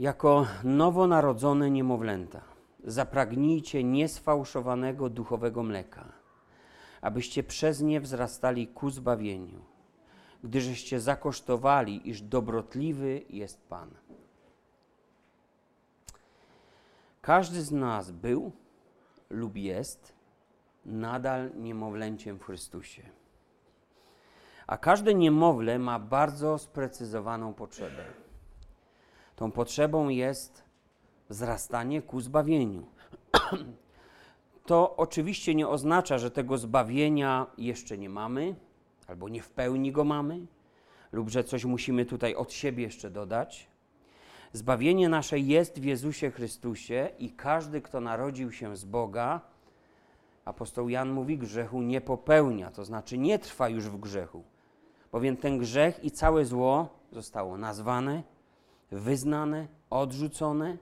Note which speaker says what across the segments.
Speaker 1: jako nowonarodzone niemowlęta, zapragnijcie niesfałszowanego duchowego mleka, abyście przez nie wzrastali ku zbawieniu, gdyżeście zakosztowali, iż dobrotliwy jest Pan. Każdy z nas był lub jest nadal niemowlęciem w Chrystusie. A każde niemowlę ma bardzo sprecyzowaną potrzebę. Tą potrzebą jest wzrastanie ku zbawieniu. To oczywiście nie oznacza, że tego zbawienia jeszcze nie mamy, albo nie w pełni go mamy, lub że coś musimy tutaj od siebie jeszcze dodać. Zbawienie nasze jest w Jezusie Chrystusie i każdy, kto narodził się z Boga, apostoł Jan mówi, grzechu nie popełnia, to znaczy nie trwa już w grzechu, bowiem ten grzech i całe zło zostało nazwane, wyznane, odrzucone.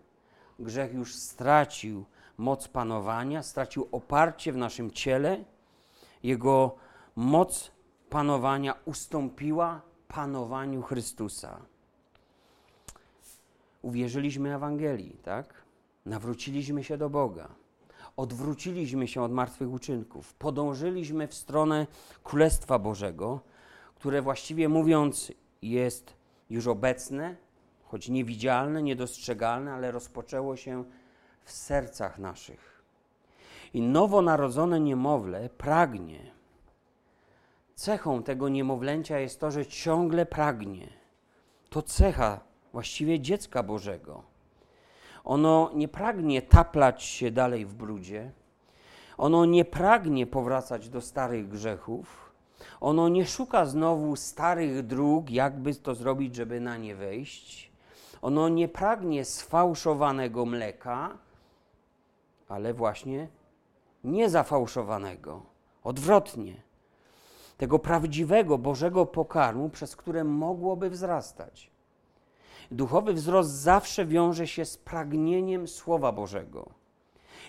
Speaker 1: Grzech już stracił moc panowania, stracił oparcie w naszym ciele. Jego moc panowania ustąpiła panowaniu Chrystusa. Uwierzyliśmy Ewangelii, tak? Nawróciliśmy się do Boga. Odwróciliśmy się od martwych uczynków. Podążyliśmy w stronę Królestwa Bożego, które właściwie mówiąc jest już obecne, choć niewidzialne, niedostrzegalne, ale rozpoczęło się w sercach naszych. I nowonarodzone niemowlę pragnie. Cechą tego niemowlęcia jest to, że ciągle pragnie. To cecha właściwie dziecka Bożego. Ono nie pragnie taplać się dalej w brudzie. Ono nie pragnie powracać do starych grzechów. Ono nie szuka znowu starych dróg, jakby to zrobić, żeby na nie wejść. Ono nie pragnie sfałszowanego mleka, ale właśnie niezafałszowanego. Odwrotnie. Tego prawdziwego Bożego pokarmu, przez które mogłoby wzrastać. Duchowy wzrost zawsze wiąże się z pragnieniem Słowa Bożego.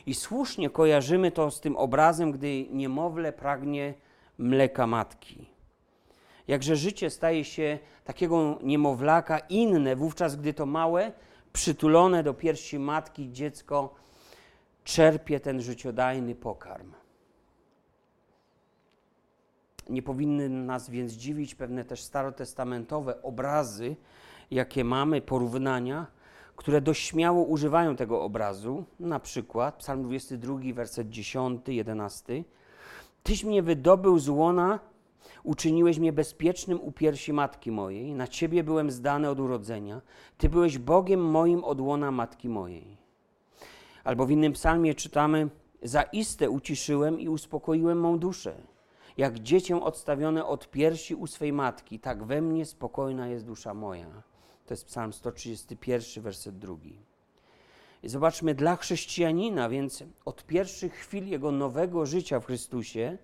Speaker 1: I słusznie kojarzymy to z tym obrazem, gdy niemowlę pragnie mleka matki. Jakże życie staje się takiego niemowlaka inne, wówczas gdy to małe, przytulone do piersi matki dziecko czerpie ten życiodajny pokarm. Nie powinny nas więc dziwić pewne też starotestamentowe obrazy, jakie mamy, porównania, które dość śmiało używają tego obrazu. Na przykład Psalm 22, werset 10, 11. Tyś mnie wydobył z łona, uczyniłeś mnie bezpiecznym u piersi matki mojej. Na Ciebie byłem zdany od urodzenia. Ty byłeś Bogiem moim od łona matki mojej. Albo w innym psalmie czytamy: Zaiste uciszyłem i uspokoiłem mą duszę. Jak dziecię odstawione od piersi u swej matki, tak we mnie spokojna jest dusza moja. To jest Psalm 131, werset drugi. I zobaczmy, dla chrześcijanina, więc od pierwszych chwil jego nowego życia w Chrystusie,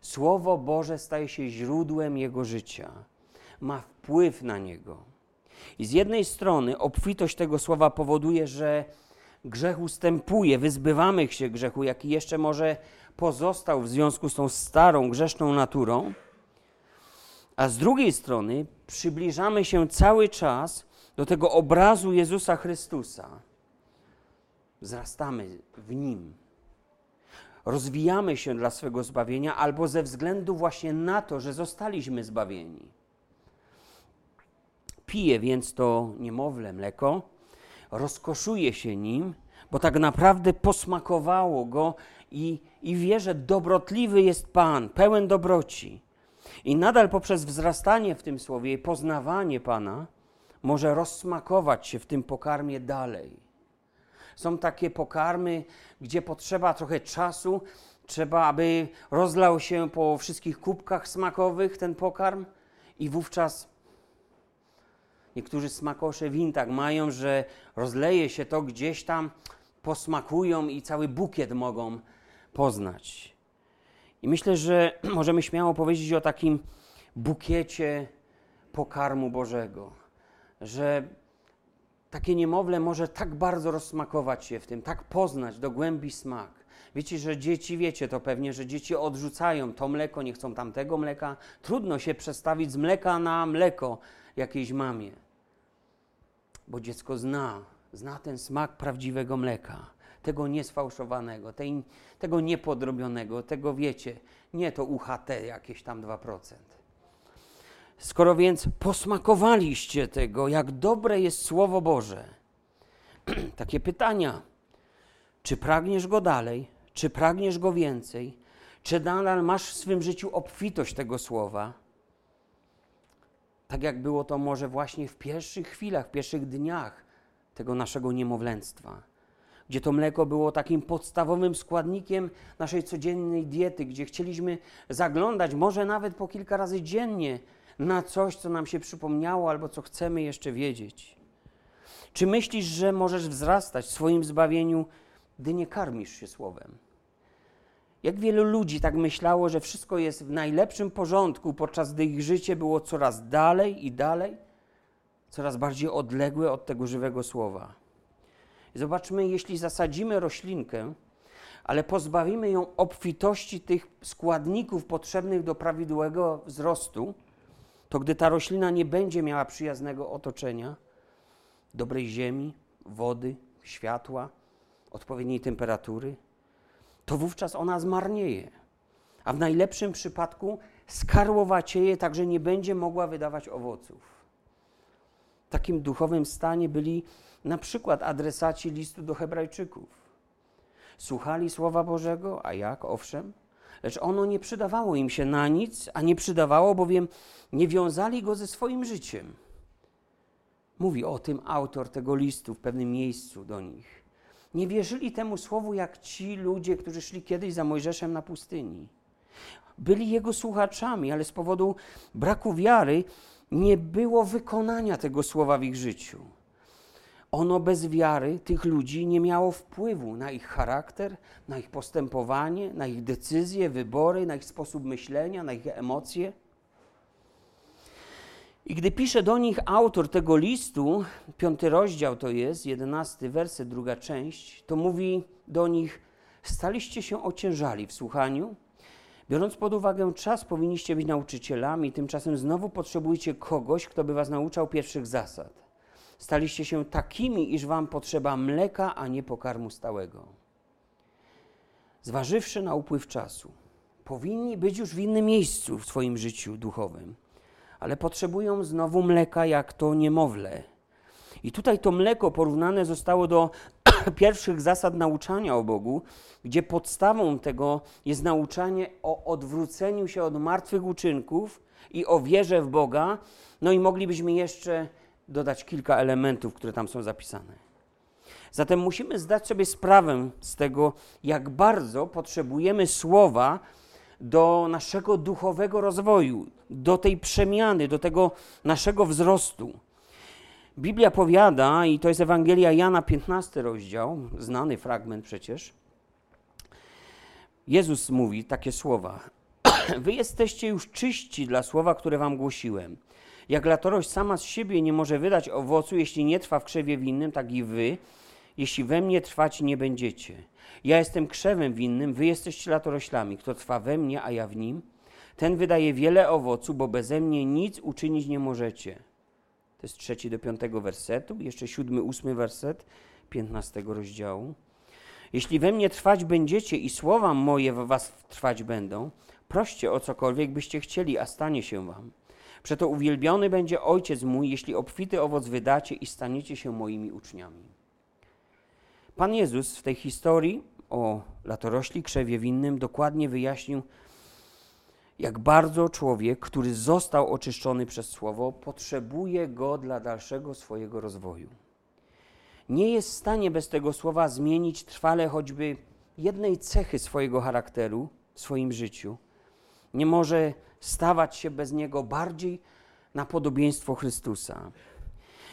Speaker 1: Słowo Boże staje się źródłem jego życia, ma wpływ na niego. I z jednej strony obfitość tego słowa powoduje, że grzech ustępuje, wyzbywamy się grzechu, jaki jeszcze może pozostał w związku z tą starą, grzeszną naturą, a z drugiej strony przybliżamy się cały czas do tego obrazu Jezusa Chrystusa. Wzrastamy w Nim. Rozwijamy się dla swego zbawienia albo ze względu właśnie na to, że zostaliśmy zbawieni. Pije więc to niemowlę mleko, rozkoszuje się nim, bo tak naprawdę posmakowało go i, i wie, że dobrotliwy jest Pan, pełen dobroci. I nadal poprzez wzrastanie w tym słowie i poznawanie Pana może rozsmakować się w tym pokarmie dalej. Są takie pokarmy, gdzie potrzeba trochę czasu, trzeba, aby rozlał się po wszystkich kubkach smakowych ten pokarm i wówczas niektórzy smakosze win tak mają, że rozleje się to gdzieś tam, posmakują i cały bukiet mogą poznać. I myślę, że możemy śmiało powiedzieć o takim bukiecie pokarmu Bożego, że takie niemowlę może tak bardzo rozsmakować się w tym, tak poznać do głębi smak. Wiecie, że dzieci, wiecie to pewnie, że dzieci odrzucają to mleko, nie chcą tamtego mleka. Trudno się przestawić z mleka na mleko jakiejś mamie, bo dziecko zna zna ten smak prawdziwego mleka, tego niesfałszowanego, tej, tego niepodrobionego, tego wiecie, nie to UHT jakieś tam 2%. Skoro więc posmakowaliście tego, jak dobre jest Słowo Boże, takie pytania, czy pragniesz go dalej, czy pragniesz go więcej, czy nadal masz w swym życiu obfitość tego słowa? Tak jak było to może właśnie w pierwszych chwilach, w pierwszych dniach tego naszego niemowlęctwa, gdzie to mleko było takim podstawowym składnikiem naszej codziennej diety, gdzie chcieliśmy zaglądać może nawet po kilka razy dziennie na coś, co nam się przypomniało albo co chcemy jeszcze wiedzieć. Czy myślisz, że możesz wzrastać w swoim zbawieniu, gdy nie karmisz się słowem? Jak wielu ludzi tak myślało, że wszystko jest w najlepszym porządku, podczas gdy ich życie było coraz dalej i dalej, coraz bardziej odległe od tego żywego słowa. Zobaczmy, jeśli zasadzimy roślinkę, ale pozbawimy ją obfitości tych składników potrzebnych do prawidłowego wzrostu, to gdy ta roślina nie będzie miała przyjaznego otoczenia, dobrej ziemi, wody, światła, odpowiedniej temperatury, to wówczas ona zmarnieje. A w najlepszym przypadku skarłowacieje, tak że nie będzie mogła wydawać owoców. W takim duchowym stanie byli na przykład adresaci listu do Hebrajczyków. Słuchali Słowa Bożego, a jak, owszem, lecz ono nie przydawało im się na nic, a nie przydawało, bowiem nie wiązali go ze swoim życiem. Mówi o tym autor tego listu w pewnym miejscu do nich. Nie wierzyli temu słowu jak ci ludzie, którzy szli kiedyś za Mojżeszem na pustyni. Byli jego słuchaczami, ale z powodu braku wiary nie było wykonania tego słowa w ich życiu. Ono bez wiary tych ludzi nie miało wpływu na ich charakter, na ich postępowanie, na ich decyzje, wybory, na ich sposób myślenia, na ich emocje. I gdy pisze do nich autor tego listu, piąty rozdział to jest, jedenasty werset, druga część, to mówi do nich: Staliście się ociężali w słuchaniu. Biorąc pod uwagę czas, powinniście być nauczycielami, tymczasem znowu potrzebujecie kogoś, kto by was nauczał pierwszych zasad. Staliście się takimi, iż wam potrzeba mleka, a nie pokarmu stałego. Zważywszy na upływ czasu, powinni być już w innym miejscu w swoim życiu duchowym ale potrzebują znowu mleka jak to niemowlę. I tutaj to mleko porównane zostało do pierwszych zasad nauczania o Bogu, gdzie podstawą tego jest nauczanie o odwróceniu się od martwych uczynków i o wierze w Boga. No i moglibyśmy jeszcze dodać kilka elementów, które tam są zapisane. Zatem musimy zdać sobie sprawę z tego, jak bardzo potrzebujemy słowa, do naszego duchowego rozwoju, do tej przemiany, do tego naszego wzrostu. Biblia powiada, i to jest Ewangelia Jana, 15 rozdział, znany fragment przecież. Jezus mówi takie słowa: Wy jesteście już czyści dla słowa, które wam głosiłem. Jak latorość sama z siebie nie może wydać owocu, jeśli nie trwa w krzewie winnym, tak i wy, jeśli we mnie trwać nie będziecie. Ja jestem krzewem winnym, wy jesteście latoroślami. Kto trwa we mnie, a ja w nim, ten wydaje wiele owocu, bo beze mnie nic uczynić nie możecie. To jest trzeci do piątego wersetu, jeszcze siódmy, ósmy werset piętnastego rozdziału. Jeśli we mnie trwać będziecie i słowa moje w was trwać będą, proście o cokolwiek byście chcieli, a stanie się wam. Przeto uwielbiony będzie Ojciec mój, jeśli obfity owoc wydacie i staniecie się moimi uczniami. Pan Jezus w tej historii o latorośli krzewie winnym dokładnie wyjaśnił, jak bardzo człowiek, który został oczyszczony przez Słowo, potrzebuje go dla dalszego swojego rozwoju. Nie jest w stanie bez tego Słowa zmienić trwale choćby jednej cechy swojego charakteru w swoim życiu. Nie może stawać się bez niego bardziej na podobieństwo Chrystusa.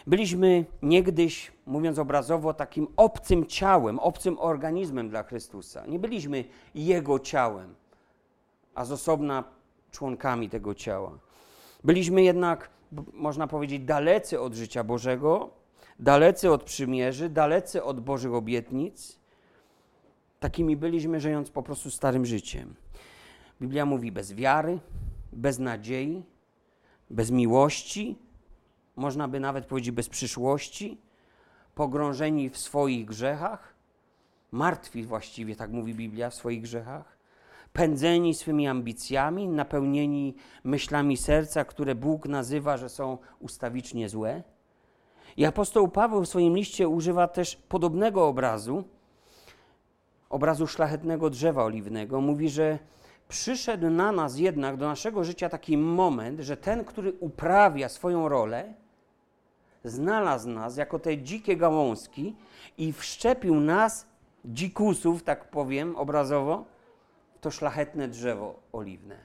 Speaker 1: Byliśmy niegdyś, mówiąc obrazowo, takim obcym ciałem, obcym organizmem dla Chrystusa. Nie byliśmy Jego ciałem, a z osobna członkami tego ciała. Byliśmy jednak, można powiedzieć, dalecy od życia Bożego, dalecy od przymierzy, dalecy od Bożych obietnic. Takimi byliśmy, żyjąc po prostu starym życiem. Biblia mówi bez wiary, bez nadziei, bez miłości, można by nawet powiedzieć bez przyszłości, pogrążeni w swoich grzechach, martwi właściwie, tak mówi Biblia, w swoich grzechach, pędzeni swymi ambicjami, napełnieni myślami serca, które Bóg nazywa, że są ustawicznie złe. I apostoł Paweł w swoim liście używa też podobnego obrazu, obrazu szlachetnego drzewa oliwnego. Mówi, że przyszedł na nas jednak, do naszego życia taki moment, że ten, który uprawia swoją rolę, znalazł nas jako te dzikie gałązki i wszczepił nas, dzikusów, tak powiem obrazowo, to szlachetne drzewo oliwne.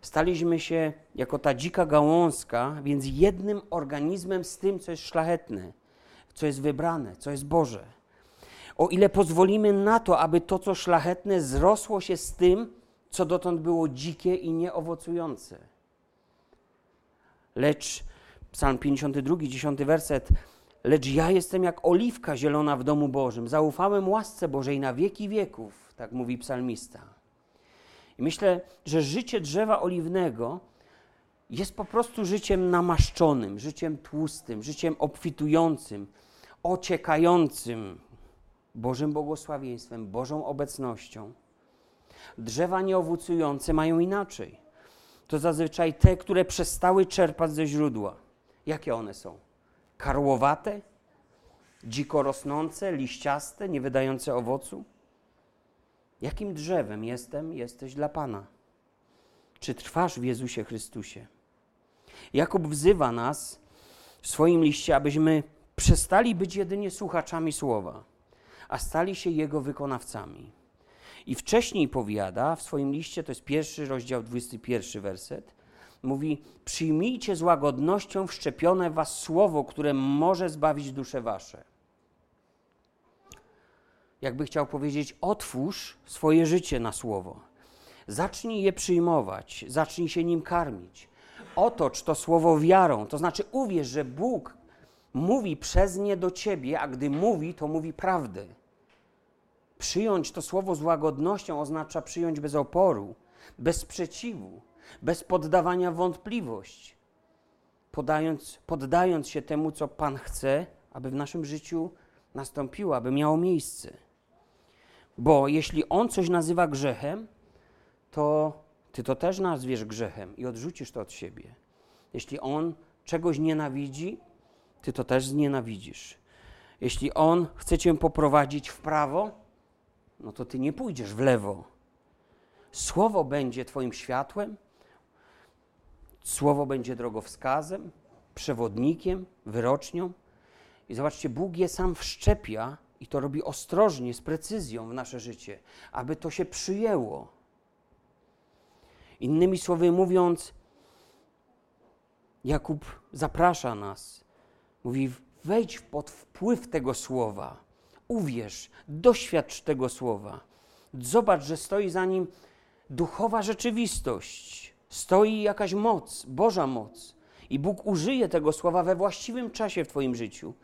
Speaker 1: Staliśmy się jako ta dzika gałązka, więc jednym organizmem z tym, co jest szlachetne, co jest wybrane, co jest Boże. O ile pozwolimy na to, aby to, co szlachetne, zrosło się z tym, co dotąd było dzikie i nieowocujące. Lecz Psalm 52, 10 werset. Lecz ja jestem jak oliwka zielona w domu Bożym. Zaufałem łasce Bożej na wieki wieków, tak mówi psalmista. I myślę, że życie drzewa oliwnego jest po prostu życiem namaszczonym, życiem tłustym, życiem obfitującym, ociekającym Bożym błogosławieństwem, Bożą obecnością. Drzewa nieowocujące mają inaczej. To zazwyczaj te, które przestały czerpać ze źródła. Jakie one są? Karłowate? Dziko rosnące, liściaste, nie wydające owocu? Jakim drzewem jestem, jesteś dla Pana? Czy trwasz w Jezusie Chrystusie? Jakub wzywa nas w swoim liście, abyśmy przestali być jedynie słuchaczami słowa, a stali się jego wykonawcami. I wcześniej powiada w swoim liście, to jest pierwszy rozdział, 21 werset, mówi: Przyjmijcie z łagodnością wszczepione was słowo, które może zbawić dusze wasze. Jakby chciał powiedzieć: Otwórz swoje życie na słowo. Zacznij je przyjmować, zacznij się nim karmić. Otocz to słowo wiarą, to znaczy uwierz, że Bóg mówi przez nie do ciebie, a gdy mówi, to mówi prawdę. Przyjąć to słowo z łagodnością oznacza przyjąć bez oporu, bez sprzeciwu bez poddawania wątpliwość, podając, poddając się temu, co Pan chce, aby w naszym życiu nastąpiło, aby miało miejsce. Bo jeśli On coś nazywa grzechem, to Ty to też nazwiesz grzechem i odrzucisz to od siebie. Jeśli On czegoś nienawidzi, Ty to też znienawidzisz. Jeśli On chce Cię poprowadzić w prawo, no to Ty nie pójdziesz w lewo. Słowo będzie Twoim światłem, Słowo będzie drogowskazem, przewodnikiem, wyrocznią. I zobaczcie, Bóg je sam wszczepia i to robi ostrożnie, z precyzją w nasze życie, aby to się przyjęło. Innymi słowy mówiąc, Jakub zaprasza nas, mówi: wejdź pod wpływ tego słowa, uwierz, doświadcz tego słowa. Zobacz, że stoi za nim duchowa rzeczywistość stoi jakaś moc, Boża moc. I Bóg użyje tego słowa we właściwym czasie w Twoim życiu,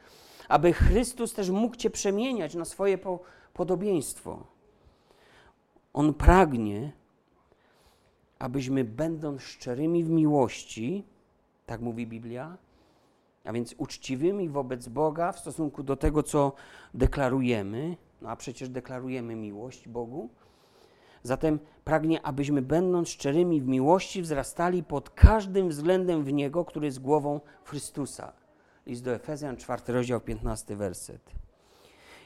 Speaker 1: aby Chrystus też mógł Cię przemieniać na swoje po podobieństwo. On pragnie, abyśmy, będąc szczerymi w miłości, tak mówi Biblia, a więc uczciwymi wobec Boga w stosunku do tego, co deklarujemy, no a przecież deklarujemy miłość Bogu, Zatem pragnie, abyśmy będąc szczerymi w miłości wzrastali pod każdym względem w Niego, który jest głową Chrystusa. List do Efezjan, 4 rozdział, 15 werset.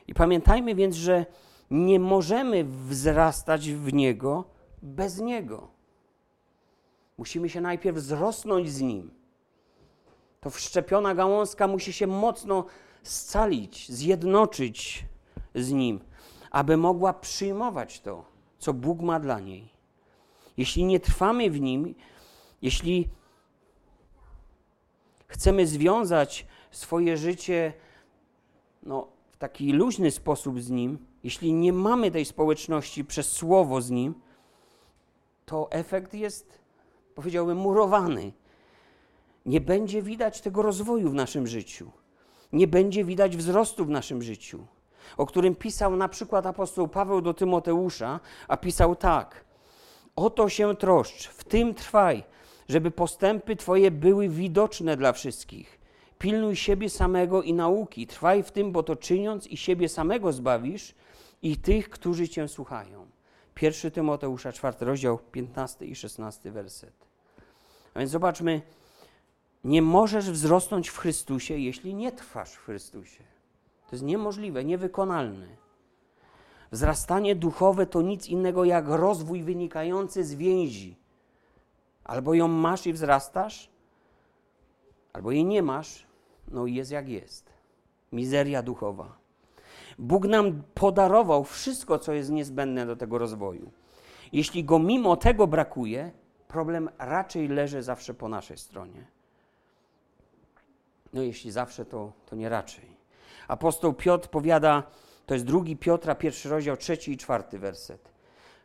Speaker 1: I pamiętajmy więc, że nie możemy wzrastać w Niego bez Niego. Musimy się najpierw wzrosnąć z Nim. To wszczepiona gałązka musi się mocno scalić, zjednoczyć z Nim, aby mogła przyjmować to co Bóg ma dla niej. Jeśli nie trwamy w nim, jeśli chcemy związać swoje życie no, w taki luźny sposób z nim, jeśli nie mamy tej społeczności przez słowo z nim, to efekt jest, powiedziałbym, murowany. Nie będzie widać tego rozwoju w naszym życiu. Nie będzie widać wzrostu w naszym życiu o którym pisał na przykład apostoł Paweł do Tymoteusza, a pisał tak: Oto się troszcz, w tym trwaj, żeby postępy Twoje były widoczne dla wszystkich. Pilnuj siebie samego i nauki. Trwaj w tym, bo to czyniąc i siebie samego zbawisz i tych, którzy cię słuchają. 1 Tymoteusza, 4 rozdział, 15 i 16 werset. A więc zobaczmy, nie możesz wzrosnąć w Chrystusie, jeśli nie trwasz w Chrystusie. To jest niemożliwe, niewykonalne. Wzrastanie duchowe to nic innego jak rozwój wynikający z więzi. Albo ją masz i wzrastasz, albo jej nie masz, no i jest jak jest. Mizeria duchowa. Bóg nam podarował wszystko, co jest niezbędne do tego rozwoju. Jeśli go mimo tego brakuje, problem raczej leży zawsze po naszej stronie. No jeśli zawsze, to, to nie raczej. Apostoł Piotr powiada, to jest drugi Piotra, pierwszy rozdział, trzeci i czwarty werset.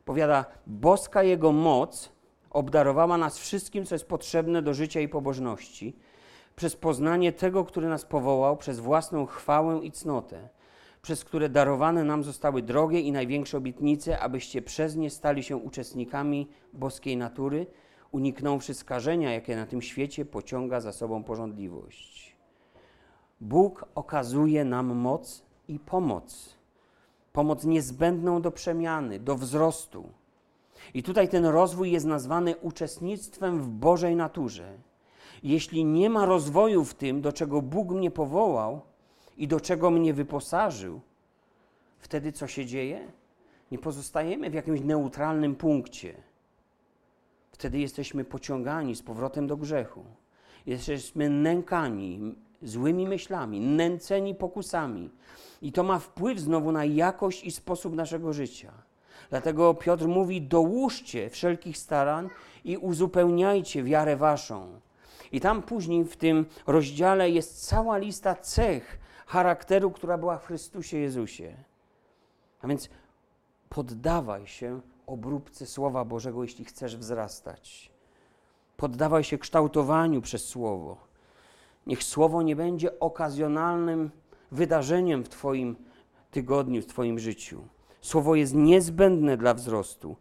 Speaker 1: Powiada, boska Jego moc obdarowała nas wszystkim, co jest potrzebne do życia i pobożności, przez poznanie tego, który nas powołał, przez własną chwałę i cnotę, przez które darowane nam zostały drogie i największe obietnice, abyście przez nie stali się uczestnikami boskiej natury, uniknąwszy skażenia, jakie na tym świecie pociąga za sobą porządliwość. Bóg okazuje nam moc i pomoc. Pomoc niezbędną do przemiany, do wzrostu. I tutaj ten rozwój jest nazwany uczestnictwem w Bożej naturze. Jeśli nie ma rozwoju w tym, do czego Bóg mnie powołał i do czego mnie wyposażył, wtedy co się dzieje? Nie pozostajemy w jakimś neutralnym punkcie. Wtedy jesteśmy pociągani z powrotem do grzechu. Jesteśmy nękani złymi myślami, nęceni pokusami. I to ma wpływ znowu na jakość i sposób naszego życia. Dlatego Piotr mówi: dołóżcie wszelkich starań i uzupełniajcie wiarę waszą. I tam później w tym rozdziale jest cała lista cech charakteru, która była w Chrystusie Jezusie. A więc poddawaj się obróbce Słowa Bożego, jeśli chcesz wzrastać. Poddawaj się kształtowaniu przez Słowo. Niech Słowo nie będzie okazjonalnym wydarzeniem w Twoim tygodniu, w Twoim życiu. Słowo jest niezbędne dla wzrostu.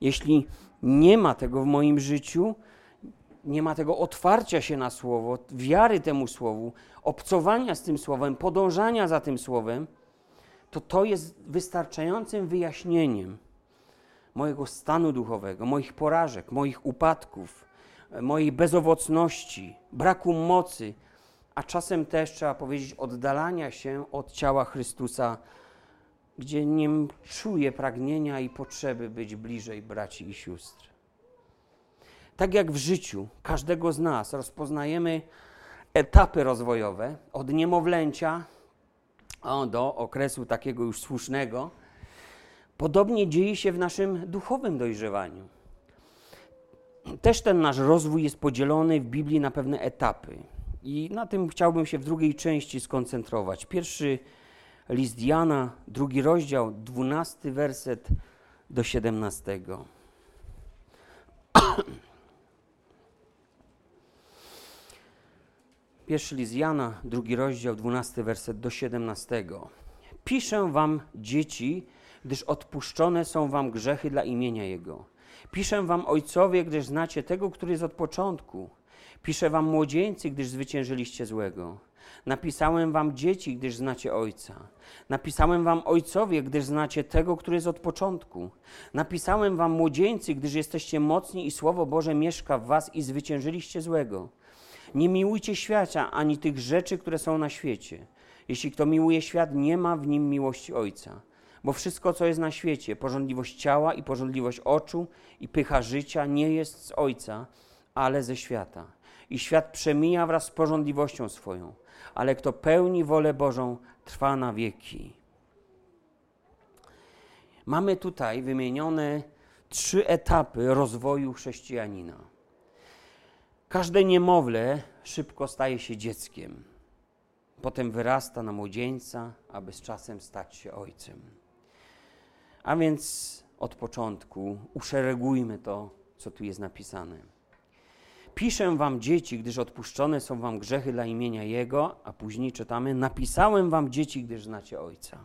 Speaker 1: Jeśli nie ma tego w moim życiu, nie ma tego otwarcia się na Słowo, wiary temu Słowu, obcowania z tym Słowem, podążania za tym Słowem, to to jest wystarczającym wyjaśnieniem mojego stanu duchowego, moich porażek, moich upadków, mojej bezowocności, braku mocy, a czasem też trzeba powiedzieć oddalania się od ciała Chrystusa, gdzie nie czuję pragnienia i potrzeby być bliżej braci i sióstr. Tak jak w życiu każdego z nas rozpoznajemy etapy rozwojowe od niemowlęcia do okresu takiego już słusznego, podobnie dzieje się w naszym duchowym dojrzewaniu. Też ten nasz rozwój jest podzielony w Biblii na pewne etapy. I na tym chciałbym się w drugiej części skoncentrować. Pierwszy list Jana, drugi rozdział, dwunasty werset do siedemnastego. Pierwszy list Jana, drugi rozdział, dwunasty werset do siedemnastego. Piszę wam, dzieci, gdyż odpuszczone są wam grzechy dla imienia Jego. Piszę wam, ojcowie, gdyż znacie tego, który jest od początku. Piszę wam, młodzieńcy, gdyż zwyciężyliście złego. Napisałem wam, dzieci, gdyż znacie Ojca. Napisałem wam, ojcowie, gdyż znacie tego, który jest od początku. Napisałem wam, młodzieńcy, gdyż jesteście mocni i Słowo Boże mieszka w was i zwyciężyliście złego. Nie miłujcie świata, ani tych rzeczy, które są na świecie. Jeśli kto miłuje świat, nie ma w nim miłości Ojca. Bo wszystko, co jest na świecie, porządliwość ciała i porządliwość oczu i pycha życia, nie jest z Ojca, ale ze świata. I świat przemija wraz z porządliwością swoją, ale kto pełni wolę Bożą, trwa na wieki. Mamy tutaj wymienione trzy etapy rozwoju chrześcijanina. Każde niemowlę szybko staje się dzieckiem. Potem wyrasta na młodzieńca, aby z czasem stać się ojcem. A więc od początku uszeregujmy to, co tu jest napisane. Piszę wam dzieci, gdyż odpuszczone są wam grzechy dla imienia Jego, a później czytamy: Napisałem wam dzieci, gdyż znacie Ojca.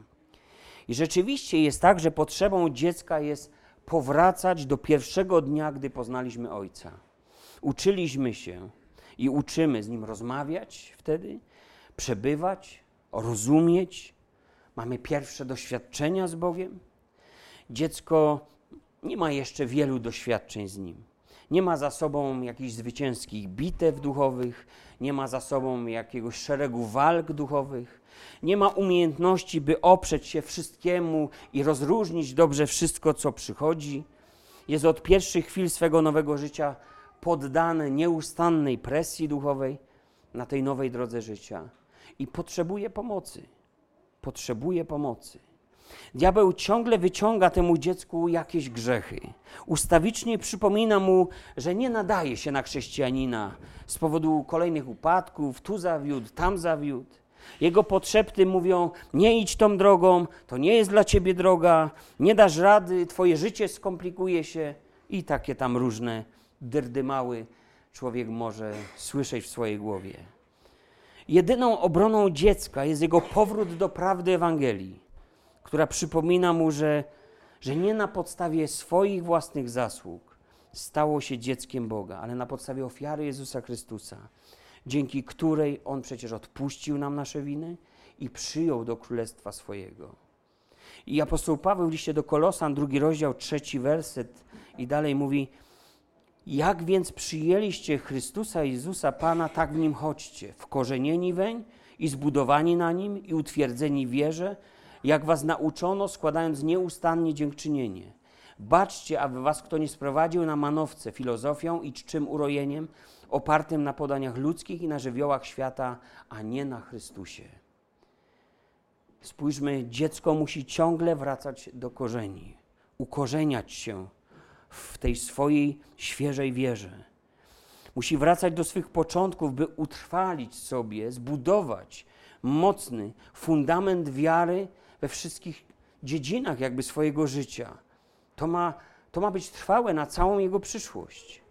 Speaker 1: I rzeczywiście jest tak, że potrzebą dziecka jest powracać do pierwszego dnia, gdy poznaliśmy Ojca. Uczyliśmy się, i uczymy z nim rozmawiać wtedy, przebywać, rozumieć. Mamy pierwsze doświadczenia z Bogiem. Dziecko nie ma jeszcze wielu doświadczeń z nim. Nie ma za sobą jakichś zwycięskich bitew duchowych, nie ma za sobą jakiegoś szeregu walk duchowych, nie ma umiejętności, by oprzeć się wszystkiemu i rozróżnić dobrze wszystko, co przychodzi. Jest od pierwszych chwil swego nowego życia poddany nieustannej presji duchowej na tej nowej drodze życia i potrzebuje pomocy. Potrzebuje pomocy. Diabeł ciągle wyciąga temu dziecku jakieś grzechy. Ustawicznie przypomina mu, że nie nadaje się na chrześcijanina z powodu kolejnych upadków, tu zawiódł, tam zawiódł. Jego potrzepty mówią: Nie idź tą drogą, to nie jest dla ciebie droga, nie dasz rady, twoje życie skomplikuje się i takie tam różne dyrdymały człowiek może słyszeć w swojej głowie. Jedyną obroną dziecka jest jego powrót do prawdy Ewangelii, która przypomina mu, że, że nie na podstawie swoich własnych zasług stało się dzieckiem Boga, ale na podstawie ofiary Jezusa Chrystusa, dzięki której On przecież odpuścił nam nasze winy i przyjął do królestwa swojego. I apostoł Paweł w liście do Kolosan, drugi rozdział, trzeci werset i dalej mówi: jak więc przyjęliście Chrystusa Jezusa Pana, tak w Nim chodźcie, wkorzenieni weń i zbudowani na Nim i utwierdzeni wierze, jak was nauczono, składając nieustannie dziękczynienie. Baczcie, aby was kto nie sprowadził na manowce filozofią i czczym urojeniem, opartym na podaniach ludzkich i na żywiołach świata, a nie na Chrystusie. Spójrzmy, dziecko musi ciągle wracać do korzeni, ukorzeniać się w tej swojej świeżej wierze. Musi wracać do swych początków, by utrwalić sobie, zbudować mocny fundament wiary we wszystkich dziedzinach jakby swojego życia. To ma, to ma być trwałe na całą jego przyszłość.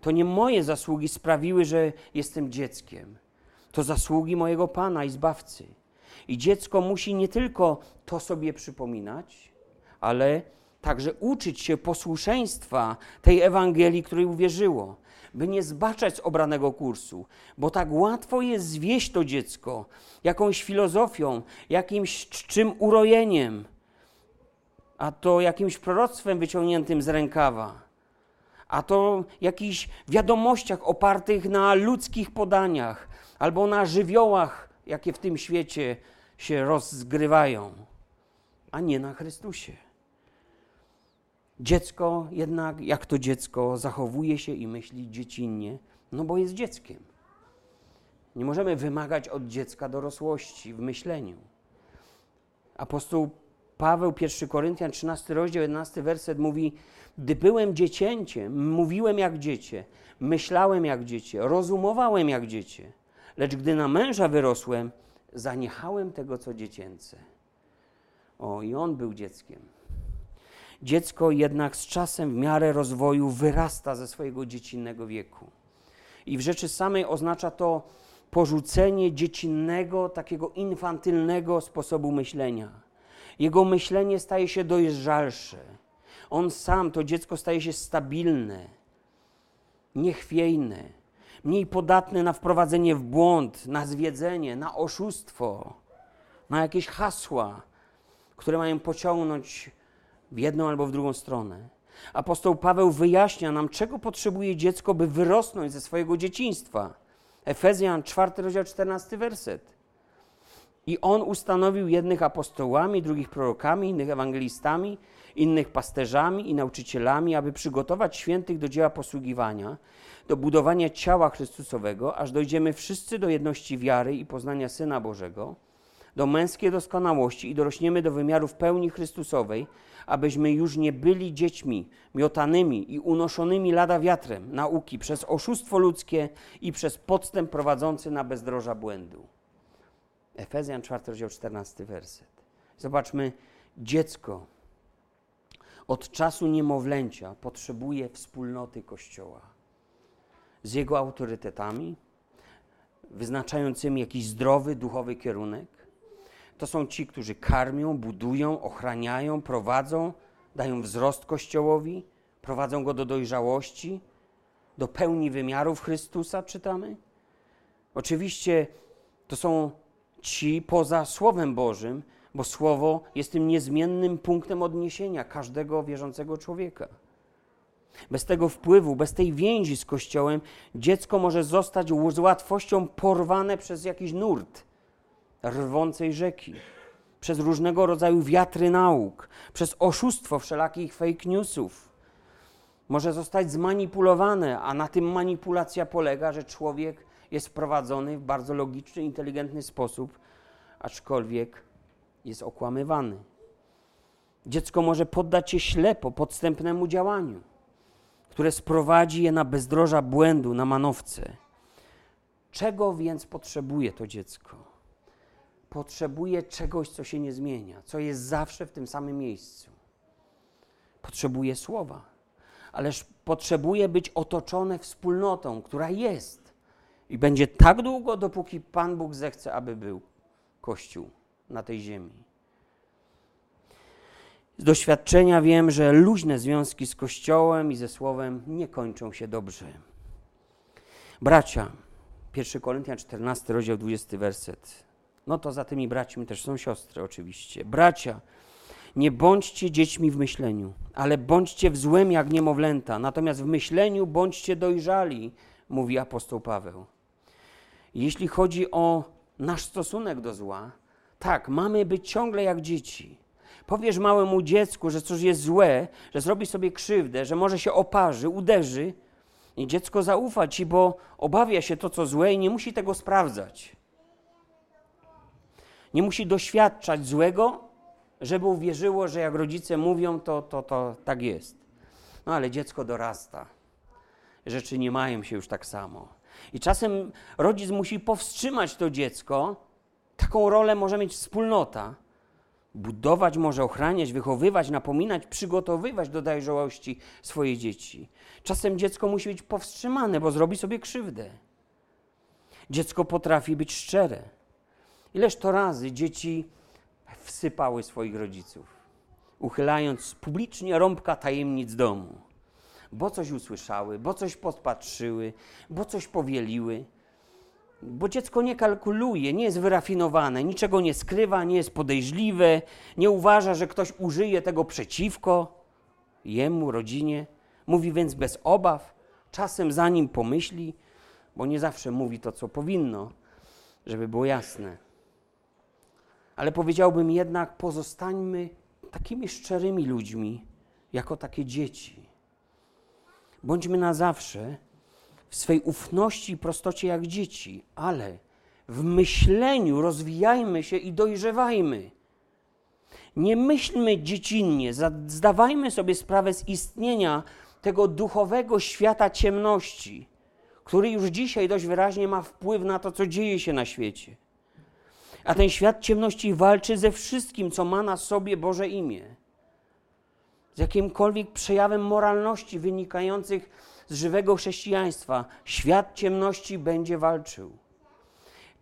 Speaker 1: To nie moje zasługi sprawiły, że jestem dzieckiem. To zasługi mojego Pana i Zbawcy. I dziecko musi nie tylko to sobie przypominać, ale także uczyć się posłuszeństwa tej Ewangelii, której uwierzyło, by nie zbaczać z obranego kursu, bo tak łatwo jest zwieść to dziecko jakąś filozofią, jakimś czczym urojeniem, a to jakimś proroctwem wyciągniętym z rękawa, a to jakichś wiadomościach opartych na ludzkich podaniach albo na żywiołach, jakie w tym świecie się rozgrywają, a nie na Chrystusie. Dziecko jednak, jak to dziecko, zachowuje się i myśli dziecinnie, no bo jest dzieckiem. Nie możemy wymagać od dziecka dorosłości w myśleniu. Apostoł Paweł, 1 Koryntian, 13 rozdział, 11 werset mówi: Gdy byłem dziecięciem, mówiłem jak dziecię, myślałem jak dziecię, rozumowałem jak dziecię, lecz gdy na męża wyrosłem, zaniechałem tego, co dziecięce. O, i on był dzieckiem. Dziecko jednak z czasem w miarę rozwoju wyrasta ze swojego dziecinnego wieku. I w rzeczy samej oznacza to porzucenie dziecinnego, takiego infantylnego sposobu myślenia. Jego myślenie staje się dojrzalsze. On sam, to dziecko, staje się stabilne, niechwiejne, mniej podatne na wprowadzenie w błąd, na zwiedzenie, na oszustwo, na jakieś hasła, które mają pociągnąć w jedną albo w drugą stronę. Apostoł Paweł wyjaśnia nam, czego potrzebuje dziecko, by wyrosnąć ze swojego dzieciństwa. Efezjan 4 rozdział 14 werset. I on ustanowił jednych apostołami, drugich prorokami, innych ewangelistami, innych pasterzami i nauczycielami, aby przygotować świętych do dzieła posługiwania, do budowania ciała Chrystusowego, aż dojdziemy wszyscy do jedności wiary i poznania Syna Bożego, do męskiej doskonałości i dorośniemy do wymiarów pełni Chrystusowej, abyśmy już nie byli dziećmi miotanymi i unoszonymi lada wiatrem nauki przez oszustwo ludzkie i przez podstęp prowadzący na bezdroża błędu. Efezjan 4, rozdział 14, werset. Zobaczmy, dziecko od czasu niemowlęcia potrzebuje wspólnoty Kościoła z jego autorytetami, wyznaczającymi jakiś zdrowy duchowy kierunek, to są ci, którzy karmią, budują, ochraniają, prowadzą, dają wzrost Kościołowi, prowadzą go do dojrzałości, do pełni wymiarów Chrystusa, czytamy? Oczywiście to są ci poza Słowem Bożym, bo Słowo jest tym niezmiennym punktem odniesienia każdego wierzącego człowieka. Bez tego wpływu, bez tej więzi z Kościołem, dziecko może zostać z łatwością porwane przez jakiś nurt rwącej rzeki, przez różnego rodzaju wiatry nauk, przez oszustwo wszelakich fake newsów. Może zostać zmanipulowane, a na tym manipulacja polega, że człowiek jest prowadzony w bardzo logiczny, inteligentny sposób, aczkolwiek jest okłamywany. Dziecko może poddać się ślepo podstępnemu działaniu które sprowadzi je na bezdroża błędu, na manowce. Czego więc potrzebuje to dziecko? Potrzebuje czegoś, co się nie zmienia, co jest zawsze w tym samym miejscu. Potrzebuje słowa, ależ potrzebuje być otoczone wspólnotą, która jest i będzie tak długo, dopóki Pan Bóg zechce, aby był Kościół na tej ziemi. Z doświadczenia wiem, że luźne związki z Kościołem i ze Słowem nie kończą się dobrze. Bracia, 1 Koryntian 14, rozdział 20, werset. No to za tymi braćmi też są siostry, oczywiście. Bracia, nie bądźcie dziećmi w myśleniu, ale bądźcie w złem jak niemowlęta, natomiast w myśleniu bądźcie dojrzali, mówi apostoł Paweł. Jeśli chodzi o nasz stosunek do zła, tak, mamy być ciągle jak dzieci powiesz małemu dziecku, że coś jest złe, że zrobi sobie krzywdę, że może się oparzy, uderzy, i dziecko zaufa ci, bo obawia się to, co złe i nie musi tego sprawdzać. Nie musi doświadczać złego, żeby uwierzyło, że jak rodzice mówią, to, to, to tak jest. No ale dziecko dorasta. Rzeczy nie mają się już tak samo. I czasem rodzic musi powstrzymać to dziecko. Taką rolę może mieć wspólnota budować, może ochraniać, wychowywać, napominać, przygotowywać do dojrzałości swoje dzieci. Czasem dziecko musi być powstrzymane, bo zrobi sobie krzywdę. Dziecko potrafi być szczere. Ileż to razy dzieci wsypały swoich rodziców, uchylając publicznie rąbka tajemnic domu, bo coś usłyszały, bo coś podpatrzyły, bo coś powieliły. Bo dziecko nie kalkuluje, nie jest wyrafinowane, niczego nie skrywa, nie jest podejrzliwe, nie uważa, że ktoś użyje tego przeciwko jemu, rodzinie. Mówi więc bez obaw, czasem zanim pomyśli, bo nie zawsze mówi to, co powinno, żeby było jasne. Ale powiedziałbym jednak, pozostańmy takimi szczerymi ludźmi, jako takie dzieci. Bądźmy na zawsze w swej ufności i prostocie jak dzieci, ale w myśleniu rozwijajmy się i dojrzewajmy. Nie myślmy dziecinnie, zdawajmy sobie sprawę z istnienia tego duchowego świata ciemności, który już dzisiaj dość wyraźnie ma wpływ na to, co dzieje się na świecie. A ten świat ciemności walczy ze wszystkim, co ma na sobie Boże imię. Z jakimkolwiek przejawem moralności wynikających z żywego chrześcijaństwa. Świat ciemności będzie walczył.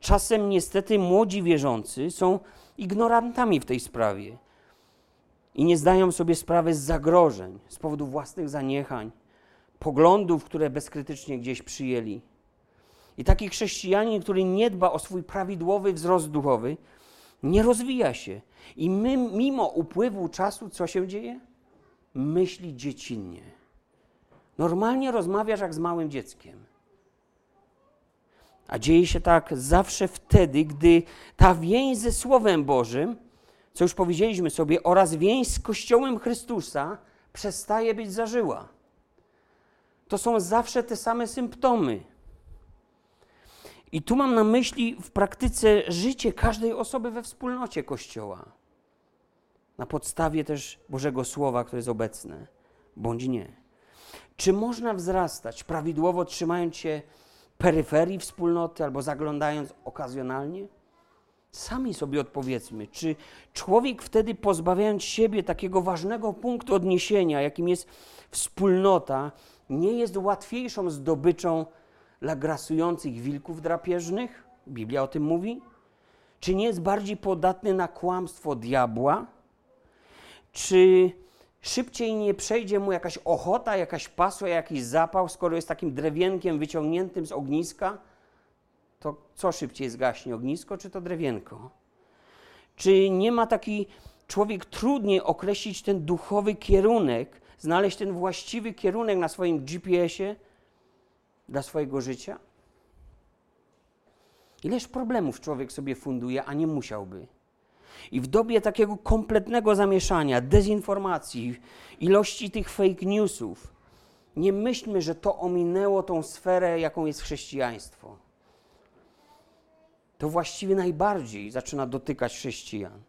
Speaker 1: Czasem niestety młodzi wierzący są ignorantami w tej sprawie i nie zdają sobie sprawy z zagrożeń z powodu własnych zaniechań, poglądów, które bezkrytycznie gdzieś przyjęli. I taki chrześcijanin, który nie dba o swój prawidłowy wzrost duchowy, nie rozwija się. I my, mimo upływu czasu, co się dzieje? Myśli dziecinnie. Normalnie rozmawiasz jak z małym dzieckiem. A dzieje się tak zawsze wtedy, gdy ta więź ze Słowem Bożym, co już powiedzieliśmy sobie, oraz więź z Kościołem Chrystusa przestaje być zażyła. To są zawsze te same symptomy. I tu mam na myśli w praktyce życie każdej osoby we wspólnocie Kościoła. Na podstawie też Bożego Słowa, które jest obecne, bądź nie. Czy można wzrastać prawidłowo, trzymając się peryferii wspólnoty albo zaglądając okazjonalnie? Sami sobie odpowiedzmy, czy człowiek wtedy pozbawiając siebie takiego ważnego punktu odniesienia, jakim jest wspólnota, nie jest łatwiejszą zdobyczą dla grasujących wilków drapieżnych? Biblia o tym mówi. Czy nie jest bardziej podatny na kłamstwo diabła? Czy szybciej nie przejdzie mu jakaś ochota, jakaś pasła, jakiś zapał, skoro jest takim drewienkiem wyciągniętym z ogniska, to co szybciej zgaśnie, ognisko czy to drewienko? Czy nie ma taki człowiek trudniej określić ten duchowy kierunek, znaleźć ten właściwy kierunek na swoim GPS-ie dla swojego życia? Ileż problemów człowiek sobie funduje, a nie musiałby. I w dobie takiego kompletnego zamieszania, dezinformacji, ilości tych fake newsów, nie myślmy, że to ominęło tą sferę, jaką jest chrześcijaństwo. To właściwie najbardziej zaczyna dotykać chrześcijan.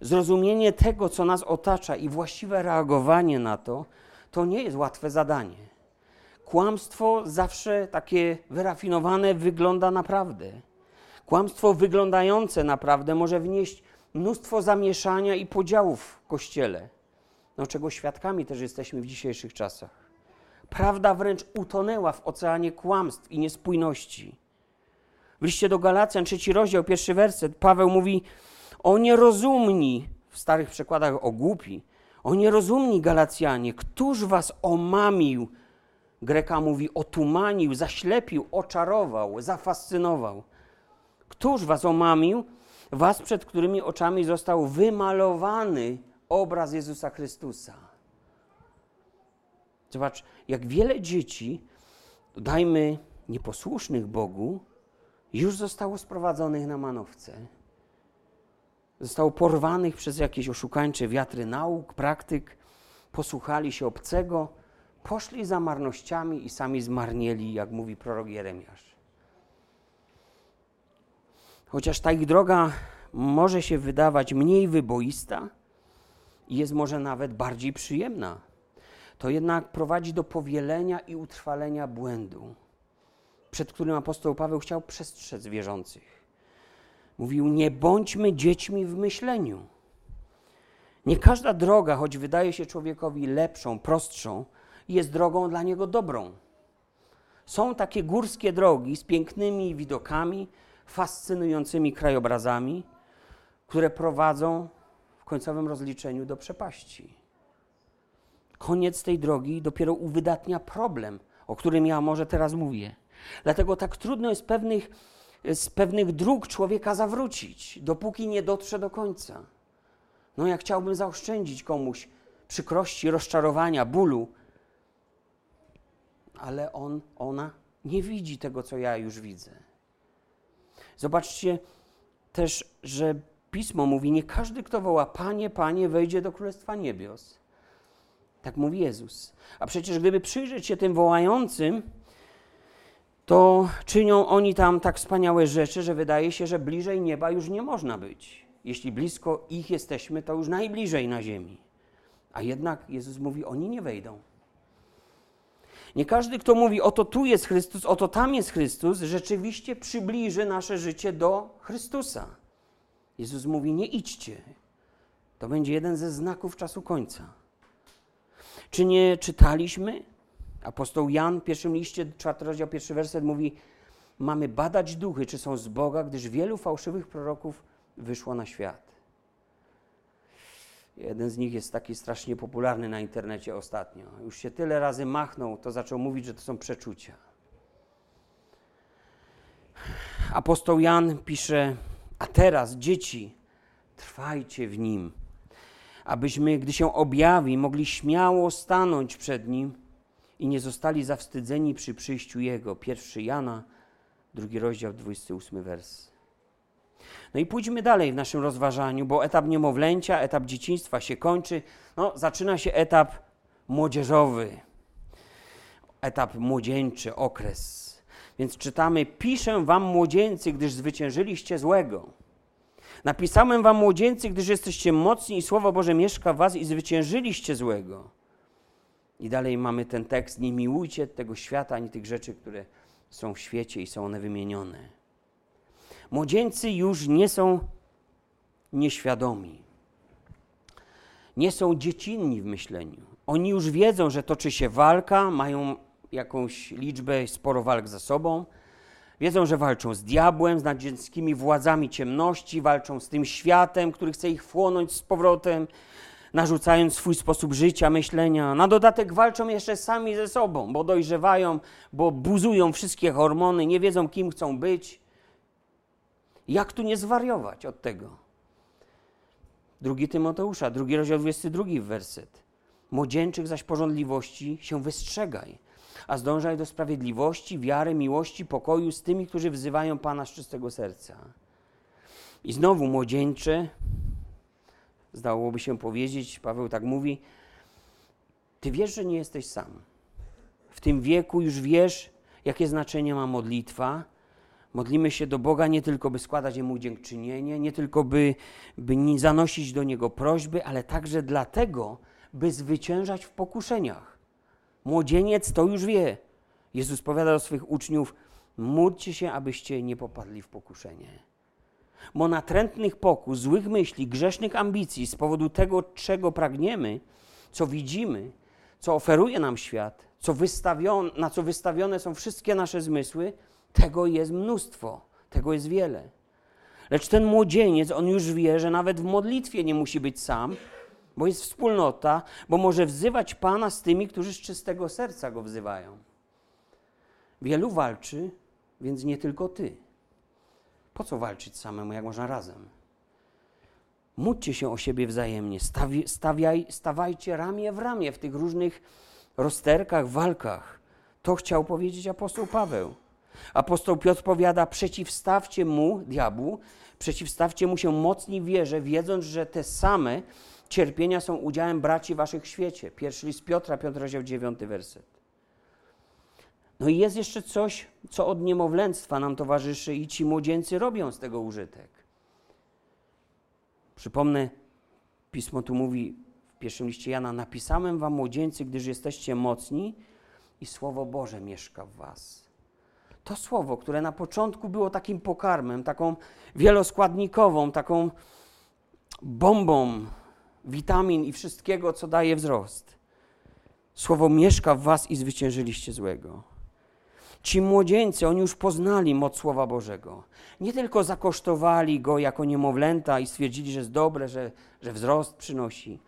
Speaker 1: Zrozumienie tego, co nas otacza i właściwe reagowanie na to, to nie jest łatwe zadanie. Kłamstwo zawsze takie wyrafinowane wygląda naprawdę. Kłamstwo wyglądające naprawdę może wnieść mnóstwo zamieszania i podziałów w kościele, no czego świadkami też jesteśmy w dzisiejszych czasach. Prawda wręcz utonęła w oceanie kłamstw i niespójności. W liście do Galacjan, trzeci rozdział, pierwszy werset, Paweł mówi o nierozumni, w starych przekładach o głupi, o nierozumni Galacjanie, któż was omamił, Greka mówi otumanił, zaślepił, oczarował, zafascynował. Któż was omamił, was przed którymi oczami został wymalowany obraz Jezusa Chrystusa. Zobacz, jak wiele dzieci, dajmy nieposłusznych Bogu, już zostało sprowadzonych na manowce. Zostało porwanych przez jakieś oszukańcze wiatry nauk, praktyk, posłuchali się obcego, poszli za marnościami i sami zmarnieli, jak mówi prorok Jeremiasz. Chociaż ta ich droga może się wydawać mniej wyboista i jest może nawet bardziej przyjemna, to jednak prowadzi do powielenia i utrwalenia błędu, przed którym apostoł Paweł chciał przestrzec wierzących. Mówił: Nie bądźmy dziećmi w myśleniu. Nie każda droga, choć wydaje się człowiekowi lepszą, prostszą, jest drogą dla niego dobrą. Są takie górskie drogi z pięknymi widokami, fascynującymi krajobrazami, które prowadzą w końcowym rozliczeniu do przepaści. Koniec tej drogi dopiero uwydatnia problem, o którym ja może teraz mówię. Dlatego tak trudno jest pewnych, z pewnych dróg człowieka zawrócić, dopóki nie dotrze do końca. No, jak chciałbym zaoszczędzić komuś przykrości, rozczarowania, bólu, ale on, ona nie widzi tego, co ja już widzę. Zobaczcie też, że Pismo mówi: Nie każdy, kto woła Panie, Panie, wejdzie do Królestwa Niebios. Tak mówi Jezus. A przecież gdyby przyjrzeć się tym wołającym, to czynią oni tam tak wspaniałe rzeczy, że wydaje się, że bliżej nieba już nie można być. Jeśli blisko ich jesteśmy, to już najbliżej na ziemi. A jednak Jezus mówi: Oni nie wejdą. Nie każdy, kto mówi, oto tu jest Chrystus, oto tam jest Chrystus, rzeczywiście przybliży nasze życie do Chrystusa. Jezus mówi: Nie idźcie. To będzie jeden ze znaków czasu końca. Czy nie czytaliśmy? Apostoł Jan w pierwszym liście, czwarty rozdział, pierwszy werset mówi: Mamy badać duchy, czy są z Boga, gdyż wielu fałszywych proroków wyszło na świat. Jeden z nich jest taki strasznie popularny na internecie ostatnio. Już się tyle razy machnął, to zaczął mówić, że to są przeczucia. Apostoł Jan pisze: A teraz, dzieci, trwajcie w nim, abyśmy, gdy się objawi, mogli śmiało stanąć przed nim i nie zostali zawstydzeni przy przyjściu Jego. Pierwszy Jana, drugi rozdział, 28 wers. No i pójdźmy dalej w naszym rozważaniu, bo etap niemowlęcia, etap dzieciństwa się kończy. No, zaczyna się etap młodzieżowy, etap młodzieńczy, okres. Więc czytamy: Piszę wam, młodzieńcy, gdyż zwyciężyliście złego. Napisałem wam, młodzieńcy, gdyż jesteście mocni i Słowo Boże mieszka w was i zwyciężyliście złego. I dalej mamy ten tekst: Nie miłujcie tego świata ani tych rzeczy, które są w świecie i są one wymienione. Młodzieńcy już nie są nieświadomi. Nie są dziecinni w myśleniu. Oni już wiedzą, że toczy się walka, mają jakąś liczbę, sporo walk za sobą. Wiedzą, że walczą z diabłem, z nadziemskimi władzami ciemności, walczą z tym światem, który chce ich wchłonąć z powrotem. narzucając swój sposób życia, myślenia. Na dodatek walczą jeszcze sami ze sobą, bo dojrzewają, bo buzują wszystkie hormony, nie wiedzą, kim chcą być. Jak tu nie zwariować od tego? Drugi Tymoteusza, drugi rozdział 22 werset. Młodzieńczych zaś porządliwości się wystrzegaj, a zdążaj do sprawiedliwości, wiary, miłości, pokoju z tymi, którzy wzywają Pana z czystego serca. I znowu młodzieńcze, zdałoby się powiedzieć, Paweł tak mówi, ty wiesz, że nie jesteś sam. W tym wieku już wiesz, jakie znaczenie ma modlitwa. Modlimy się do Boga nie tylko, by składać Jemu dziękczynienie, nie tylko, by, by zanosić do Niego prośby, ale także dlatego, by zwyciężać w pokuszeniach. Młodzieniec to już wie. Jezus powiada do swych uczniów: módlcie się, abyście nie popadli w pokuszenie. Bo natrętnych pokus, złych myśli, grzesznych ambicji z powodu tego, czego pragniemy, co widzimy, co oferuje nam świat, co na co wystawione są wszystkie nasze zmysły, tego jest mnóstwo, tego jest wiele. Lecz ten młodzieniec, on już wie, że nawet w modlitwie nie musi być sam, bo jest wspólnota, bo może wzywać Pana z tymi, którzy z czystego serca go wzywają. Wielu walczy, więc nie tylko ty. Po co walczyć samemu, jak można razem? Módlcie się o siebie wzajemnie, stawi, stawiaj, stawajcie ramię w ramię w tych różnych rozterkach, walkach. To chciał powiedzieć apostoł Paweł. Apostoł Piotr powiada: przeciwstawcie mu, diabłu, przeciwstawcie mu się mocni wierze, wiedząc, że te same cierpienia są udziałem braci waszych w świecie. Pierwszy list Piotra, Piotr rozdział 9, werset. No i jest jeszcze coś, co od niemowlęctwa nam towarzyszy i ci młodzieńcy robią z tego użytek. Przypomnę, pismo tu mówi w pierwszym liście Jana: Napisałem wam młodzieńcy, gdyż jesteście mocni i słowo Boże mieszka w was. To słowo, które na początku było takim pokarmem, taką wieloskładnikową, taką bombą witamin i wszystkiego, co daje wzrost. Słowo mieszka w was i zwyciężyliście złego. Ci młodzieńcy, oni już poznali moc Słowa Bożego. Nie tylko zakosztowali go jako niemowlęta i stwierdzili, że jest dobre, że, że wzrost przynosi.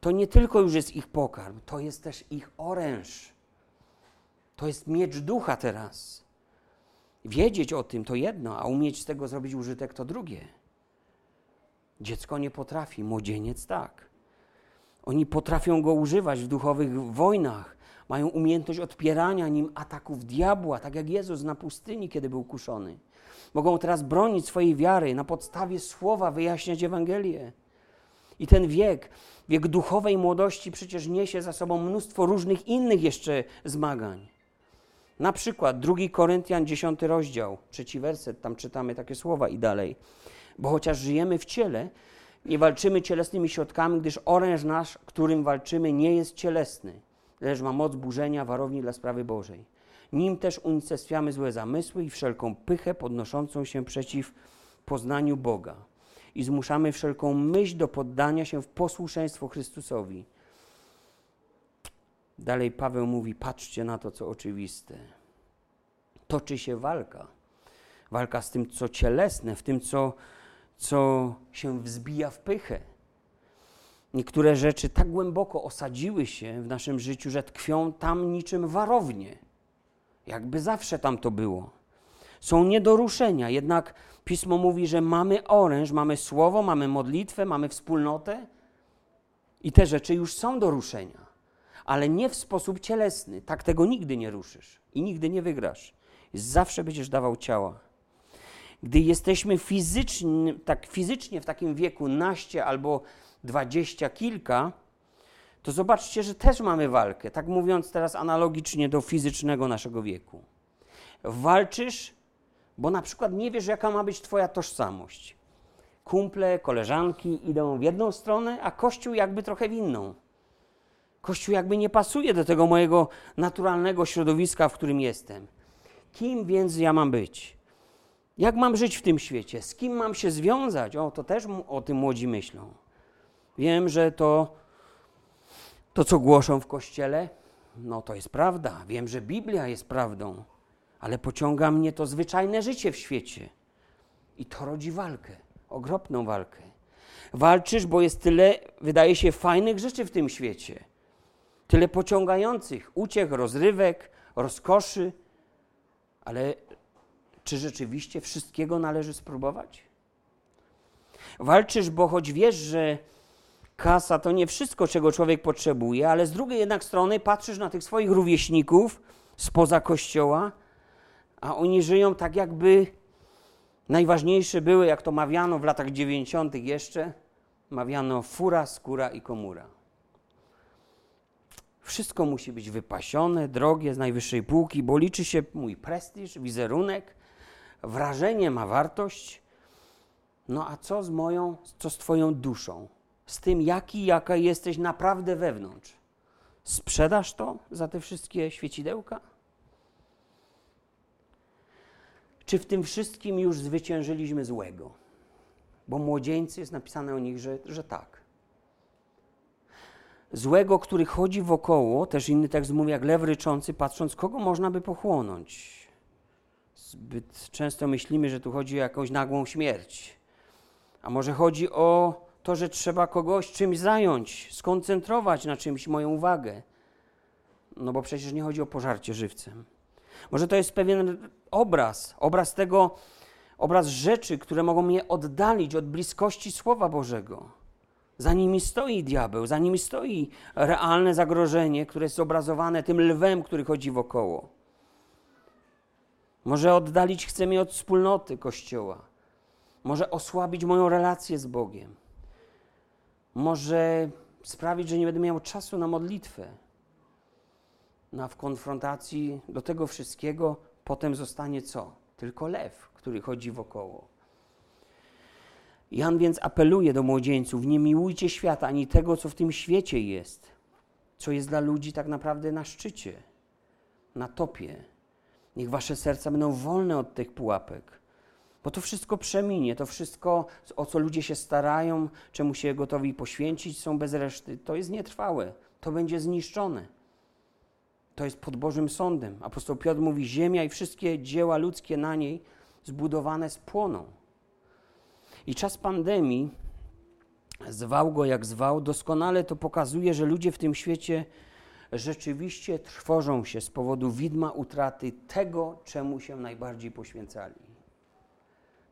Speaker 1: To nie tylko już jest ich pokarm, to jest też ich oręż. To jest miecz ducha teraz. Wiedzieć o tym to jedno, a umieć z tego zrobić użytek to drugie. Dziecko nie potrafi, młodzieniec tak. Oni potrafią go używać w duchowych wojnach. Mają umiejętność odpierania nim ataków diabła, tak jak Jezus na pustyni, kiedy był kuszony. Mogą teraz bronić swojej wiary, na podstawie słowa wyjaśniać Ewangelię. I ten wiek, wiek duchowej młodości, przecież niesie za sobą mnóstwo różnych innych jeszcze zmagań. Na przykład 2 Koryntian 10 rozdział, trzeci werset, tam czytamy takie słowa i dalej. Bo chociaż żyjemy w ciele, nie walczymy cielesnymi środkami, gdyż oręż nasz, którym walczymy, nie jest cielesny, lecz ma moc burzenia warowni dla sprawy Bożej. Nim też unicestwiamy złe zamysły i wszelką pychę podnoszącą się przeciw poznaniu Boga. I zmuszamy wszelką myśl do poddania się w posłuszeństwo Chrystusowi. Dalej Paweł mówi: patrzcie na to, co oczywiste. Toczy się walka. Walka z tym, co cielesne, w tym, co co się wzbija w pychę. Niektóre rzeczy tak głęboko osadziły się w naszym życiu, że tkwią tam niczym warownie. Jakby zawsze tam to było. Są nie do ruszenia, jednak pismo mówi, że mamy oręż, mamy słowo, mamy modlitwę, mamy wspólnotę i te rzeczy już są do ruszenia, ale nie w sposób cielesny. Tak tego nigdy nie ruszysz i nigdy nie wygrasz. Zawsze będziesz dawał ciała. Gdy jesteśmy fizycznie, tak fizycznie w takim wieku naście albo dwadzieścia kilka, to zobaczcie, że też mamy walkę. Tak mówiąc teraz analogicznie do fizycznego naszego wieku. Walczysz, bo na przykład nie wiesz, jaka ma być Twoja tożsamość. Kumple, koleżanki idą w jedną stronę, a Kościół jakby trochę w inną. Kościół jakby nie pasuje do tego mojego naturalnego środowiska, w którym jestem. Kim więc ja mam być? Jak mam żyć w tym świecie? Z kim mam się związać? O, to też o tym młodzi myślą. Wiem, że to, to co głoszą w kościele, no to jest prawda. Wiem, że Biblia jest prawdą, ale pociąga mnie to zwyczajne życie w świecie. I to rodzi walkę, okropną walkę. Walczysz, bo jest tyle, wydaje się, fajnych rzeczy w tym świecie. Tyle pociągających uciech, rozrywek, rozkoszy. Ale czy rzeczywiście wszystkiego należy spróbować? Walczysz, bo choć wiesz, że kasa to nie wszystko, czego człowiek potrzebuje, ale z drugiej jednak strony patrzysz na tych swoich rówieśników spoza kościoła, a oni żyją tak, jakby najważniejsze były, jak to mawiano w latach 90. jeszcze, mawiano fura, skóra i komura. Wszystko musi być wypasione, drogie, z najwyższej półki, bo liczy się mój prestiż, wizerunek, wrażenie ma wartość. No a co z moją, co z Twoją duszą? Z tym, jaki, jaka jesteś naprawdę wewnątrz? Sprzedasz to za te wszystkie świecidełka? Czy w tym wszystkim już zwyciężyliśmy złego? Bo młodzieńcy jest napisane o nich, że, że tak. Złego, który chodzi wokoło, też inny tekst mówi jak lew ryczący, patrząc, kogo można by pochłonąć. Zbyt często myślimy, że tu chodzi o jakąś nagłą śmierć. A może chodzi o to, że trzeba kogoś czymś zająć, skoncentrować na czymś moją uwagę. No bo przecież nie chodzi o pożarcie żywcem. Może to jest pewien obraz, obraz tego, obraz rzeczy, które mogą mnie oddalić od bliskości Słowa Bożego. Za nimi stoi diabeł, za nimi stoi realne zagrożenie, które jest obrazowane tym lwem, który chodzi wokoło. Może oddalić chce mnie od wspólnoty Kościoła. Może osłabić moją relację z Bogiem. Może sprawić, że nie będę miał czasu na modlitwę. No w konfrontacji do tego wszystkiego potem zostanie co? Tylko lew, który chodzi wokoło. Jan więc apeluje do młodzieńców: nie miłujcie świata ani tego, co w tym świecie jest, co jest dla ludzi tak naprawdę na szczycie, na topie. Niech wasze serca będą wolne od tych pułapek, bo to wszystko przeminie, to wszystko, o co ludzie się starają, czemu się gotowi poświęcić, są bez reszty. To jest nietrwałe, to będzie zniszczone. To jest pod Bożym sądem. Apostoł Piotr mówi: Ziemia i wszystkie dzieła ludzkie na niej zbudowane spłoną. I czas pandemii, zwał go jak zwał, doskonale to pokazuje, że ludzie w tym świecie rzeczywiście trwożą się z powodu widma utraty tego, czemu się najbardziej poświęcali.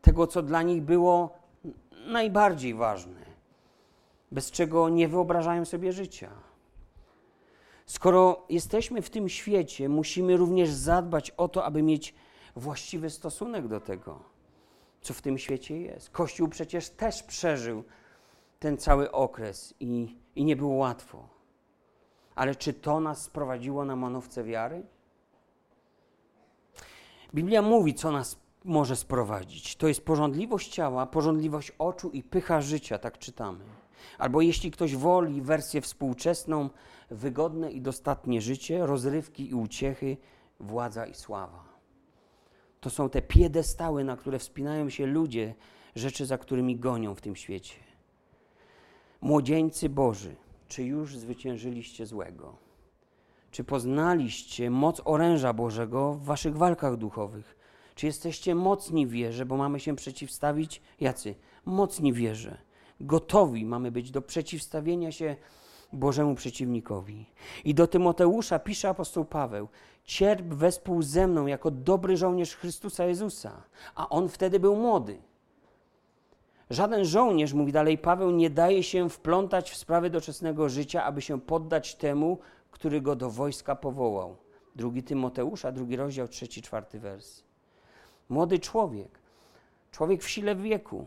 Speaker 1: Tego, co dla nich było najbardziej ważne, bez czego nie wyobrażają sobie życia. Skoro jesteśmy w tym świecie, musimy również zadbać o to, aby mieć właściwy stosunek do tego, co w tym świecie jest. Kościół przecież też przeżył ten cały okres i, i nie było łatwo. Ale czy to nas sprowadziło na manowce wiary? Biblia mówi, co nas może sprowadzić. To jest porządliwość ciała, porządliwość oczu i pycha życia, tak czytamy. Albo jeśli ktoś woli wersję współczesną, wygodne i dostatnie życie, rozrywki i uciechy, władza i sława. To są te piedestały, na które wspinają się ludzie, rzeczy, za którymi gonią w tym świecie. Młodzieńcy Boży, czy już zwyciężyliście złego? Czy poznaliście moc oręża Bożego w waszych walkach duchowych? Czy jesteście mocni w wierze, bo mamy się przeciwstawić? Jacy? Mocni w wierze. Gotowi mamy być do przeciwstawienia się Bożemu przeciwnikowi. I do Tymoteusza pisze apostoł Paweł: Cierp wespół ze mną jako dobry żołnierz Chrystusa Jezusa. A on wtedy był młody. Żaden żołnierz, mówi dalej Paweł, nie daje się wplątać w sprawy doczesnego życia, aby się poddać temu, który go do wojska powołał. Drugi Tymoteusza, drugi rozdział, trzeci, czwarty wers. Młody człowiek, człowiek w sile wieku.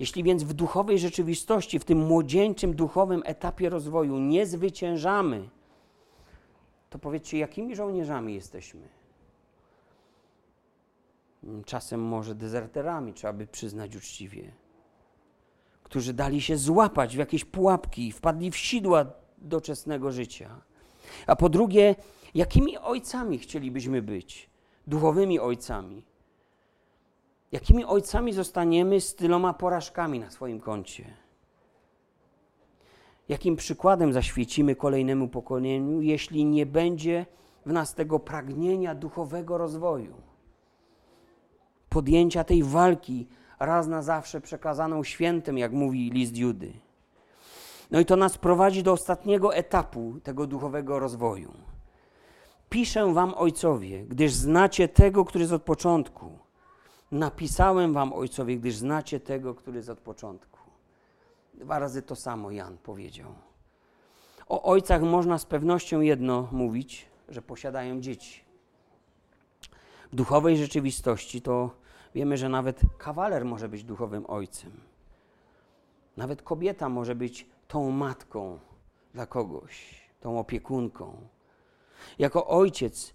Speaker 1: Jeśli więc w duchowej rzeczywistości, w tym młodzieńczym duchowym etapie rozwoju nie zwyciężamy, to powiedzcie, jakimi żołnierzami jesteśmy? Czasem może dezerterami, trzeba by przyznać uczciwie, którzy dali się złapać w jakieś pułapki, wpadli w sidła doczesnego życia. A po drugie, jakimi ojcami chcielibyśmy być? Duchowymi ojcami. Jakimi ojcami zostaniemy z tyloma porażkami na swoim koncie? Jakim przykładem zaświecimy kolejnemu pokoleniu, jeśli nie będzie w nas tego pragnienia duchowego rozwoju? Podjęcia tej walki raz na zawsze przekazaną świętym, jak mówi list Judy. No i to nas prowadzi do ostatniego etapu tego duchowego rozwoju. Piszę wam, ojcowie, gdyż znacie tego, który jest od początku. Napisałem wam, ojcowie, gdyż znacie tego, który jest od początku. Dwa razy to samo Jan powiedział. O ojcach można z pewnością jedno mówić, że posiadają dzieci. W duchowej rzeczywistości to wiemy, że nawet kawaler może być duchowym ojcem. Nawet kobieta może być tą matką dla kogoś, tą opiekunką. Jako ojciec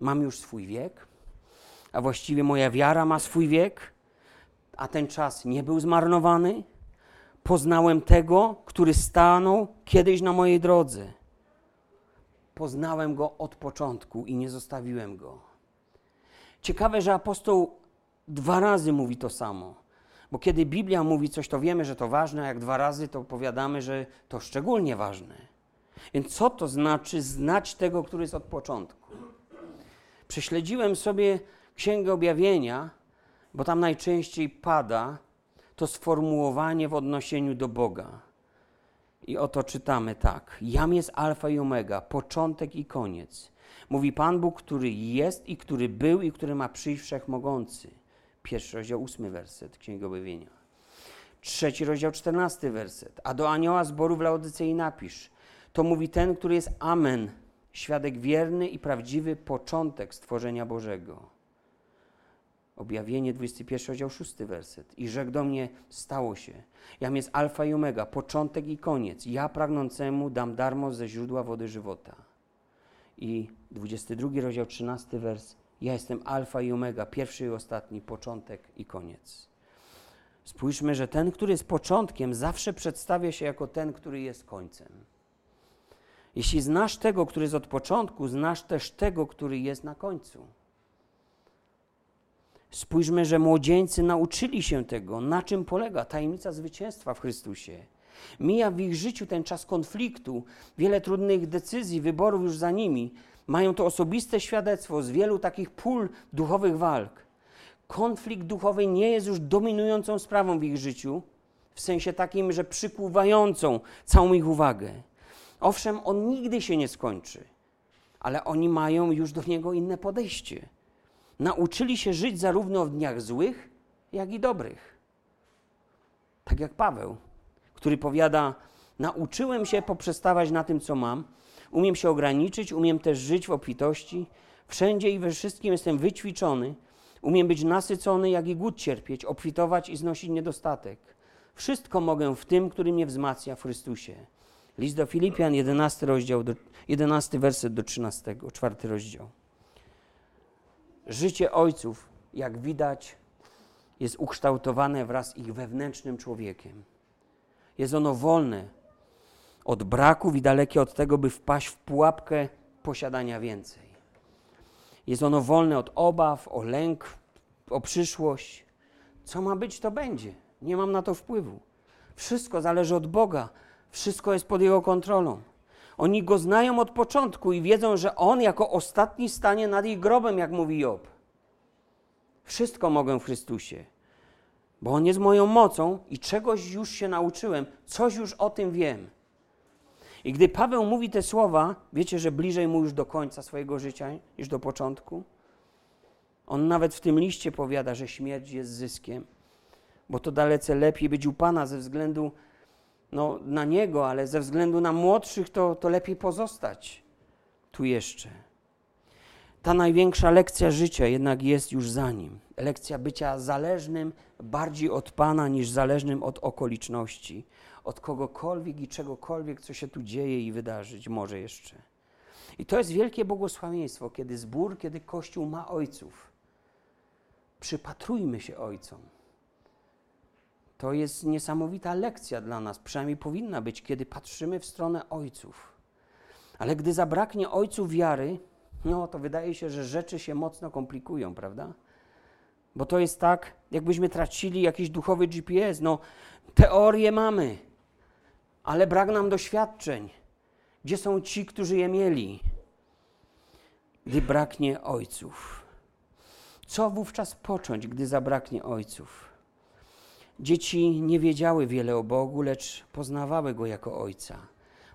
Speaker 1: mam już swój wiek, a właściwie moja wiara ma swój wiek, a ten czas nie był zmarnowany. Poznałem tego, który stanął kiedyś na mojej drodze. Poznałem go od początku i nie zostawiłem go. Ciekawe, że apostoł dwa razy mówi to samo. Bo kiedy Biblia mówi coś, to wiemy, że to ważne, a jak dwa razy, to powiadamy, że to szczególnie ważne. Więc co to znaczy znać tego, który jest od początku? Prześledziłem sobie Księgę Objawienia, bo tam najczęściej pada to sformułowanie w odniesieniu do Boga. I oto czytamy tak: Jam jest Alfa i Omega, początek i koniec. Mówi Pan Bóg, który jest i który był i który ma przyjść wszechmogący. Pierwszy rozdział, ósmy werset Księgi Objawienia. Trzeci rozdział, czternasty werset. A do anioła zboru w Laodycei napisz. To mówi ten, który jest Amen, świadek wierny i prawdziwy, początek stworzenia Bożego. Objawienie 21 rozdział 6 werset. I rzekł do mnie, stało się. Jam jest alfa i omega, początek i koniec. Ja pragnącemu dam darmo ze źródła wody żywota. I 22 rozdział 13 wers. Ja jestem alfa i omega, pierwszy i ostatni, początek i koniec. Spójrzmy, że ten, który jest początkiem, zawsze przedstawia się jako ten, który jest końcem. Jeśli znasz tego, który jest od początku, znasz też tego, który jest na końcu. Spójrzmy, że młodzieńcy nauczyli się tego, na czym polega tajemnica zwycięstwa w Chrystusie. Mija w ich życiu ten czas konfliktu, wiele trudnych decyzji, wyborów już za nimi. Mają to osobiste świadectwo z wielu takich pól duchowych walk. Konflikt duchowy nie jest już dominującą sprawą w ich życiu, w sensie takim, że przykuwającą całą ich uwagę. Owszem, on nigdy się nie skończy, ale oni mają już do niego inne podejście nauczyli się żyć zarówno w dniach złych, jak i dobrych. Tak jak Paweł, który powiada: Nauczyłem się poprzestawać na tym, co mam, umiem się ograniczyć, umiem też żyć w obfitości, wszędzie i we wszystkim jestem wyćwiczony, umiem być nasycony, jak i głód cierpieć, obfitować i znosić niedostatek. Wszystko mogę w tym, który mnie wzmacnia w Chrystusie. List do Filipian, 11 rozdział, do, 11 werset do 13, 4 rozdział. Życie ojców, jak widać, jest ukształtowane wraz z ich wewnętrznym człowiekiem. Jest ono wolne od braków i dalekie od tego, by wpaść w pułapkę posiadania więcej. Jest ono wolne od obaw, o lęk, o przyszłość. Co ma być, to będzie. Nie mam na to wpływu. Wszystko zależy od Boga. Wszystko jest pod Jego kontrolą. Oni go znają od początku i wiedzą, że on jako ostatni stanie nad ich grobem, jak mówi Job. Wszystko mogę w Chrystusie, bo on jest moją mocą i czegoś już się nauczyłem, coś już o tym wiem. I gdy Paweł mówi te słowa, wiecie, że bliżej mu już do końca swojego życia niż do początku? On nawet w tym liście powiada, że śmierć jest zyskiem, bo to dalece lepiej być u Pana ze względu no, na niego, ale ze względu na młodszych to, to lepiej pozostać tu jeszcze. Ta największa lekcja życia jednak jest już za nim. Lekcja bycia zależnym bardziej od Pana niż zależnym od okoliczności, od kogokolwiek i czegokolwiek, co się tu dzieje i wydarzyć może jeszcze. I to jest wielkie błogosławieństwo, kiedy zbór, kiedy Kościół ma ojców. Przypatrujmy się ojcom. To jest niesamowita lekcja dla nas, przynajmniej powinna być, kiedy patrzymy w stronę ojców. Ale gdy zabraknie ojców wiary, no to wydaje się, że rzeczy się mocno komplikują, prawda? Bo to jest tak, jakbyśmy tracili jakiś duchowy GPS. No, teorie mamy, ale brak nam doświadczeń. Gdzie są ci, którzy je mieli? Gdy braknie ojców. Co wówczas począć, gdy zabraknie ojców? Dzieci nie wiedziały wiele o Bogu, lecz poznawały Go jako Ojca.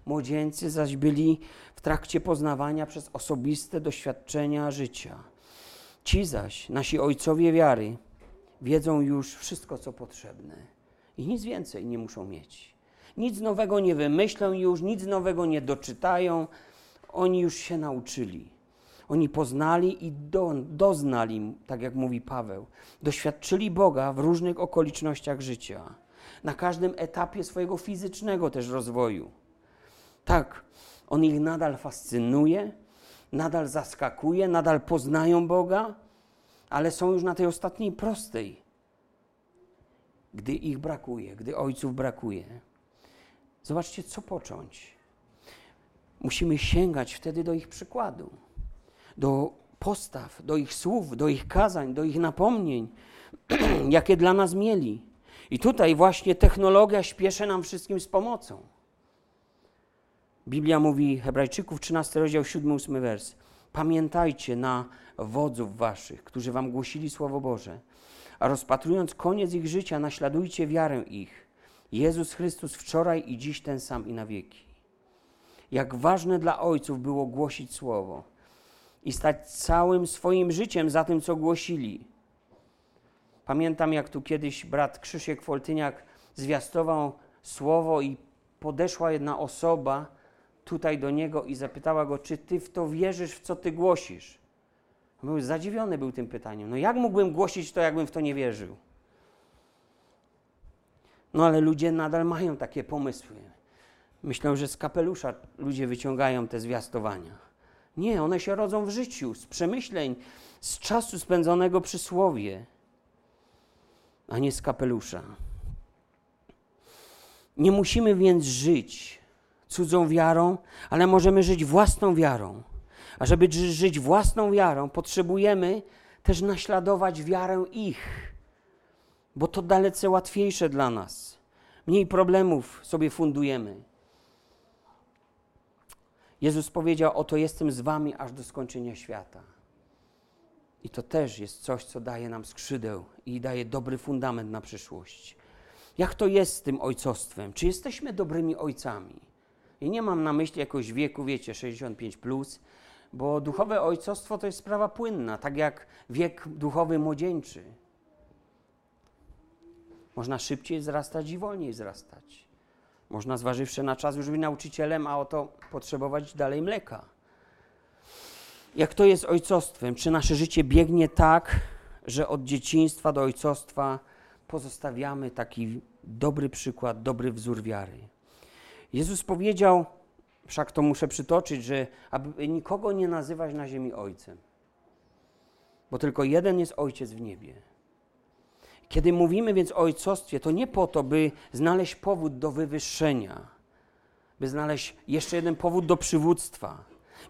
Speaker 1: Młodzieńcy zaś byli w trakcie poznawania przez osobiste doświadczenia życia. Ci zaś, nasi ojcowie wiary, wiedzą już wszystko, co potrzebne i nic więcej nie muszą mieć. Nic nowego nie wymyślą już, nic nowego nie doczytają. Oni już się nauczyli. Oni poznali i do, doznali, tak jak mówi Paweł, doświadczyli Boga w różnych okolicznościach życia, na każdym etapie swojego fizycznego też rozwoju. Tak, on ich nadal fascynuje, nadal zaskakuje, nadal poznają Boga, ale są już na tej ostatniej prostej, gdy ich brakuje, gdy ojców brakuje. Zobaczcie, co począć. Musimy sięgać wtedy do ich przykładu, do postaw, do ich słów, do ich kazań, do ich napomnień, jakie dla nas mieli. I tutaj właśnie technologia śpieszy nam wszystkim z pomocą. Biblia mówi, Hebrajczyków, 13 rozdział, 7-8 wers. Pamiętajcie na wodzów waszych, którzy wam głosili Słowo Boże, a rozpatrując koniec ich życia, naśladujcie wiarę ich. Jezus Chrystus wczoraj i dziś ten sam i na wieki. Jak ważne dla ojców było głosić Słowo i stać całym swoim życiem za tym, co głosili. Pamiętam, jak tu kiedyś brat Krzysiek Foltyniak zwiastował Słowo i podeszła jedna osoba, tutaj do niego i zapytała go, czy ty w to wierzysz, w co ty głosisz? Był zadziwiony był tym pytaniem. No jak mógłbym głosić to, jakbym w to nie wierzył? No ale ludzie nadal mają takie pomysły. Myślę, że z kapelusza ludzie wyciągają te zwiastowania. Nie, one się rodzą w życiu, z przemyśleń, z czasu spędzonego przy słowie, a nie z kapelusza. Nie musimy więc żyć cudzą wiarą, ale możemy żyć własną wiarą. A żeby żyć własną wiarą, potrzebujemy też naśladować wiarę ich, bo to dalece łatwiejsze dla nas. Mniej problemów sobie fundujemy. Jezus powiedział: Oto jestem z wami aż do skończenia świata. I to też jest coś, co daje nam skrzydeł i daje dobry fundament na przyszłość. Jak to jest z tym ojcostwem? Czy jesteśmy dobrymi ojcami? I nie mam na myśli jakiegoś wieku, wiecie, 65, plus, bo duchowe ojcostwo to jest sprawa płynna, tak jak wiek duchowy młodzieńczy. Można szybciej wzrastać i wolniej wzrastać. Można, zważywszy na czas, już być nauczycielem, a oto potrzebować dalej mleka. Jak to jest ojcostwem? Czy nasze życie biegnie tak, że od dzieciństwa do ojcostwa pozostawiamy taki dobry przykład, dobry wzór wiary? Jezus powiedział, wszak to muszę przytoczyć, że aby nikogo nie nazywać na ziemi ojcem, bo tylko jeden jest ojciec w niebie. Kiedy mówimy więc o ojcostwie, to nie po to, by znaleźć powód do wywyższenia, by znaleźć jeszcze jeden powód do przywództwa,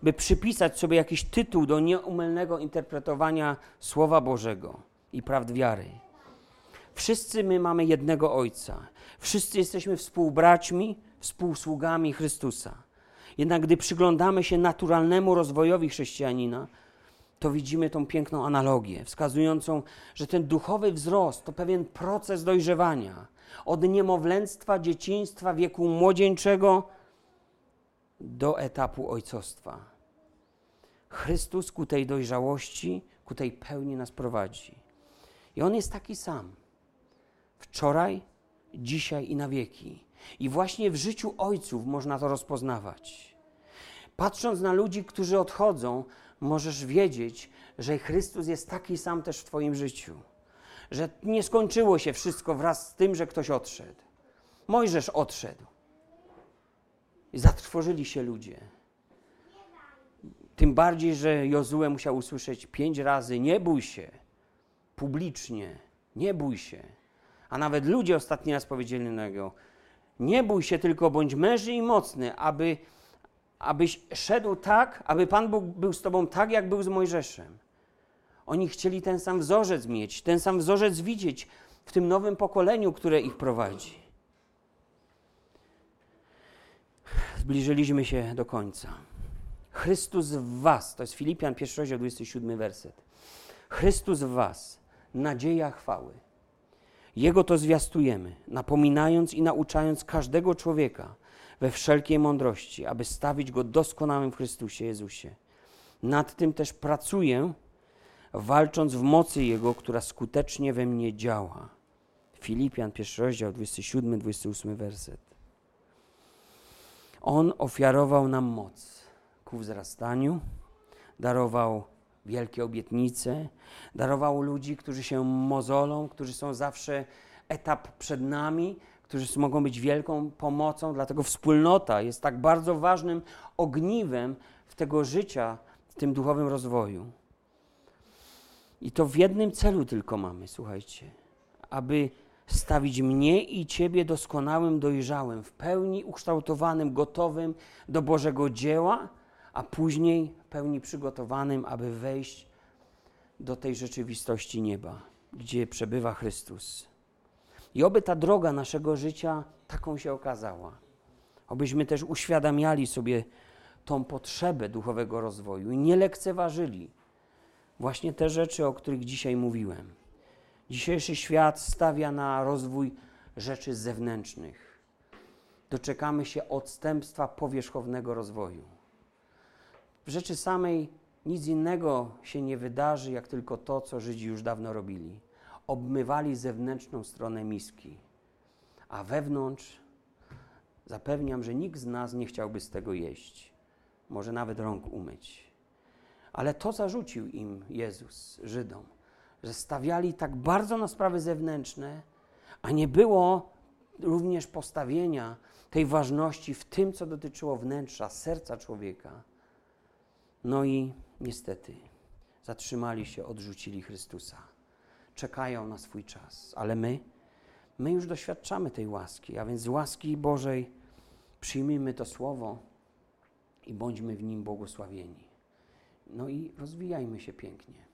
Speaker 1: by przypisać sobie jakiś tytuł do nieumylnego interpretowania Słowa Bożego i prawd wiary. Wszyscy my mamy jednego Ojca. Wszyscy jesteśmy współbraćmi, współsługami Chrystusa. Jednak gdy przyglądamy się naturalnemu rozwojowi chrześcijanina, to widzimy tą piękną analogię, wskazującą, że ten duchowy wzrost to pewien proces dojrzewania od niemowlęctwa, dzieciństwa, wieku młodzieńczego do etapu ojcostwa. Chrystus ku tej dojrzałości, ku tej pełni nas prowadzi. I On jest taki sam. Wczoraj, dzisiaj i na wieki. I właśnie w życiu ojców można to rozpoznawać. Patrząc na ludzi, którzy odchodzą, możesz wiedzieć, że Chrystus jest taki sam też w Twoim życiu. Że nie skończyło się wszystko wraz z tym, że ktoś odszedł. Mojżesz odszedł. I zatrwożyli się ludzie. Tym bardziej, że Jozue musiał usłyszeć pięć razy: Nie bój się, publicznie, nie bój się. A nawet ludzie ostatni raz powiedzieli na niego: Nie bój się, tylko bądź mężny i mocny, aby, abyś szedł tak, aby Pan Bóg był z tobą tak, jak był z Mojżeszem. Oni chcieli ten sam wzorzec mieć, ten sam wzorzec widzieć w tym nowym pokoleniu, które ich prowadzi. Zbliżyliśmy się do końca. Chrystus w Was, to jest Filipian 1 rozdział 27 werset. Chrystus w Was, nadzieja chwały. Jego to zwiastujemy, napominając i nauczając każdego człowieka we wszelkiej mądrości, aby stawić go doskonałym w Chrystusie Jezusie. Nad tym też pracuję, walcząc w mocy Jego, która skutecznie we mnie działa. Filipian, pierwszy rozdział, 27-28 werset. On ofiarował nam moc ku wzrastaniu, darował wielkie obietnice, darował ludzi, którzy się mozolą, którzy są zawsze etap przed nami, którzy mogą być wielką pomocą, dlatego wspólnota jest tak bardzo ważnym ogniwem w tego życia, w tym duchowym rozwoju. I to w jednym celu tylko mamy, słuchajcie, aby stawić mnie i Ciebie doskonałym, dojrzałym, w pełni ukształtowanym, gotowym do Bożego dzieła, a później w pełni przygotowanym, aby wejść do tej rzeczywistości nieba, gdzie przebywa Chrystus. I oby ta droga naszego życia taką się okazała. Obyśmy też uświadamiali sobie tą potrzebę duchowego rozwoju i nie lekceważyli właśnie te rzeczy, o których dzisiaj mówiłem. Dzisiejszy świat stawia na rozwój rzeczy zewnętrznych. Doczekamy się odstępstwa powierzchownego rozwoju. W rzeczy samej nic innego się nie wydarzy, jak tylko to, co Żydzi już dawno robili. Obmywali zewnętrzną stronę miski, a wewnątrz zapewniam, że nikt z nas nie chciałby z tego jeść, może nawet rąk umyć. Ale to zarzucił im Jezus, Żydom że stawiali tak bardzo na sprawy zewnętrzne, a nie było również postawienia tej ważności w tym, co dotyczyło wnętrza, serca człowieka. No i niestety zatrzymali się, odrzucili Chrystusa. Czekają na swój czas, ale my, my już doświadczamy tej łaski, a więc z łaski Bożej przyjmijmy to słowo i bądźmy w nim błogosławieni. No i rozwijajmy się pięknie.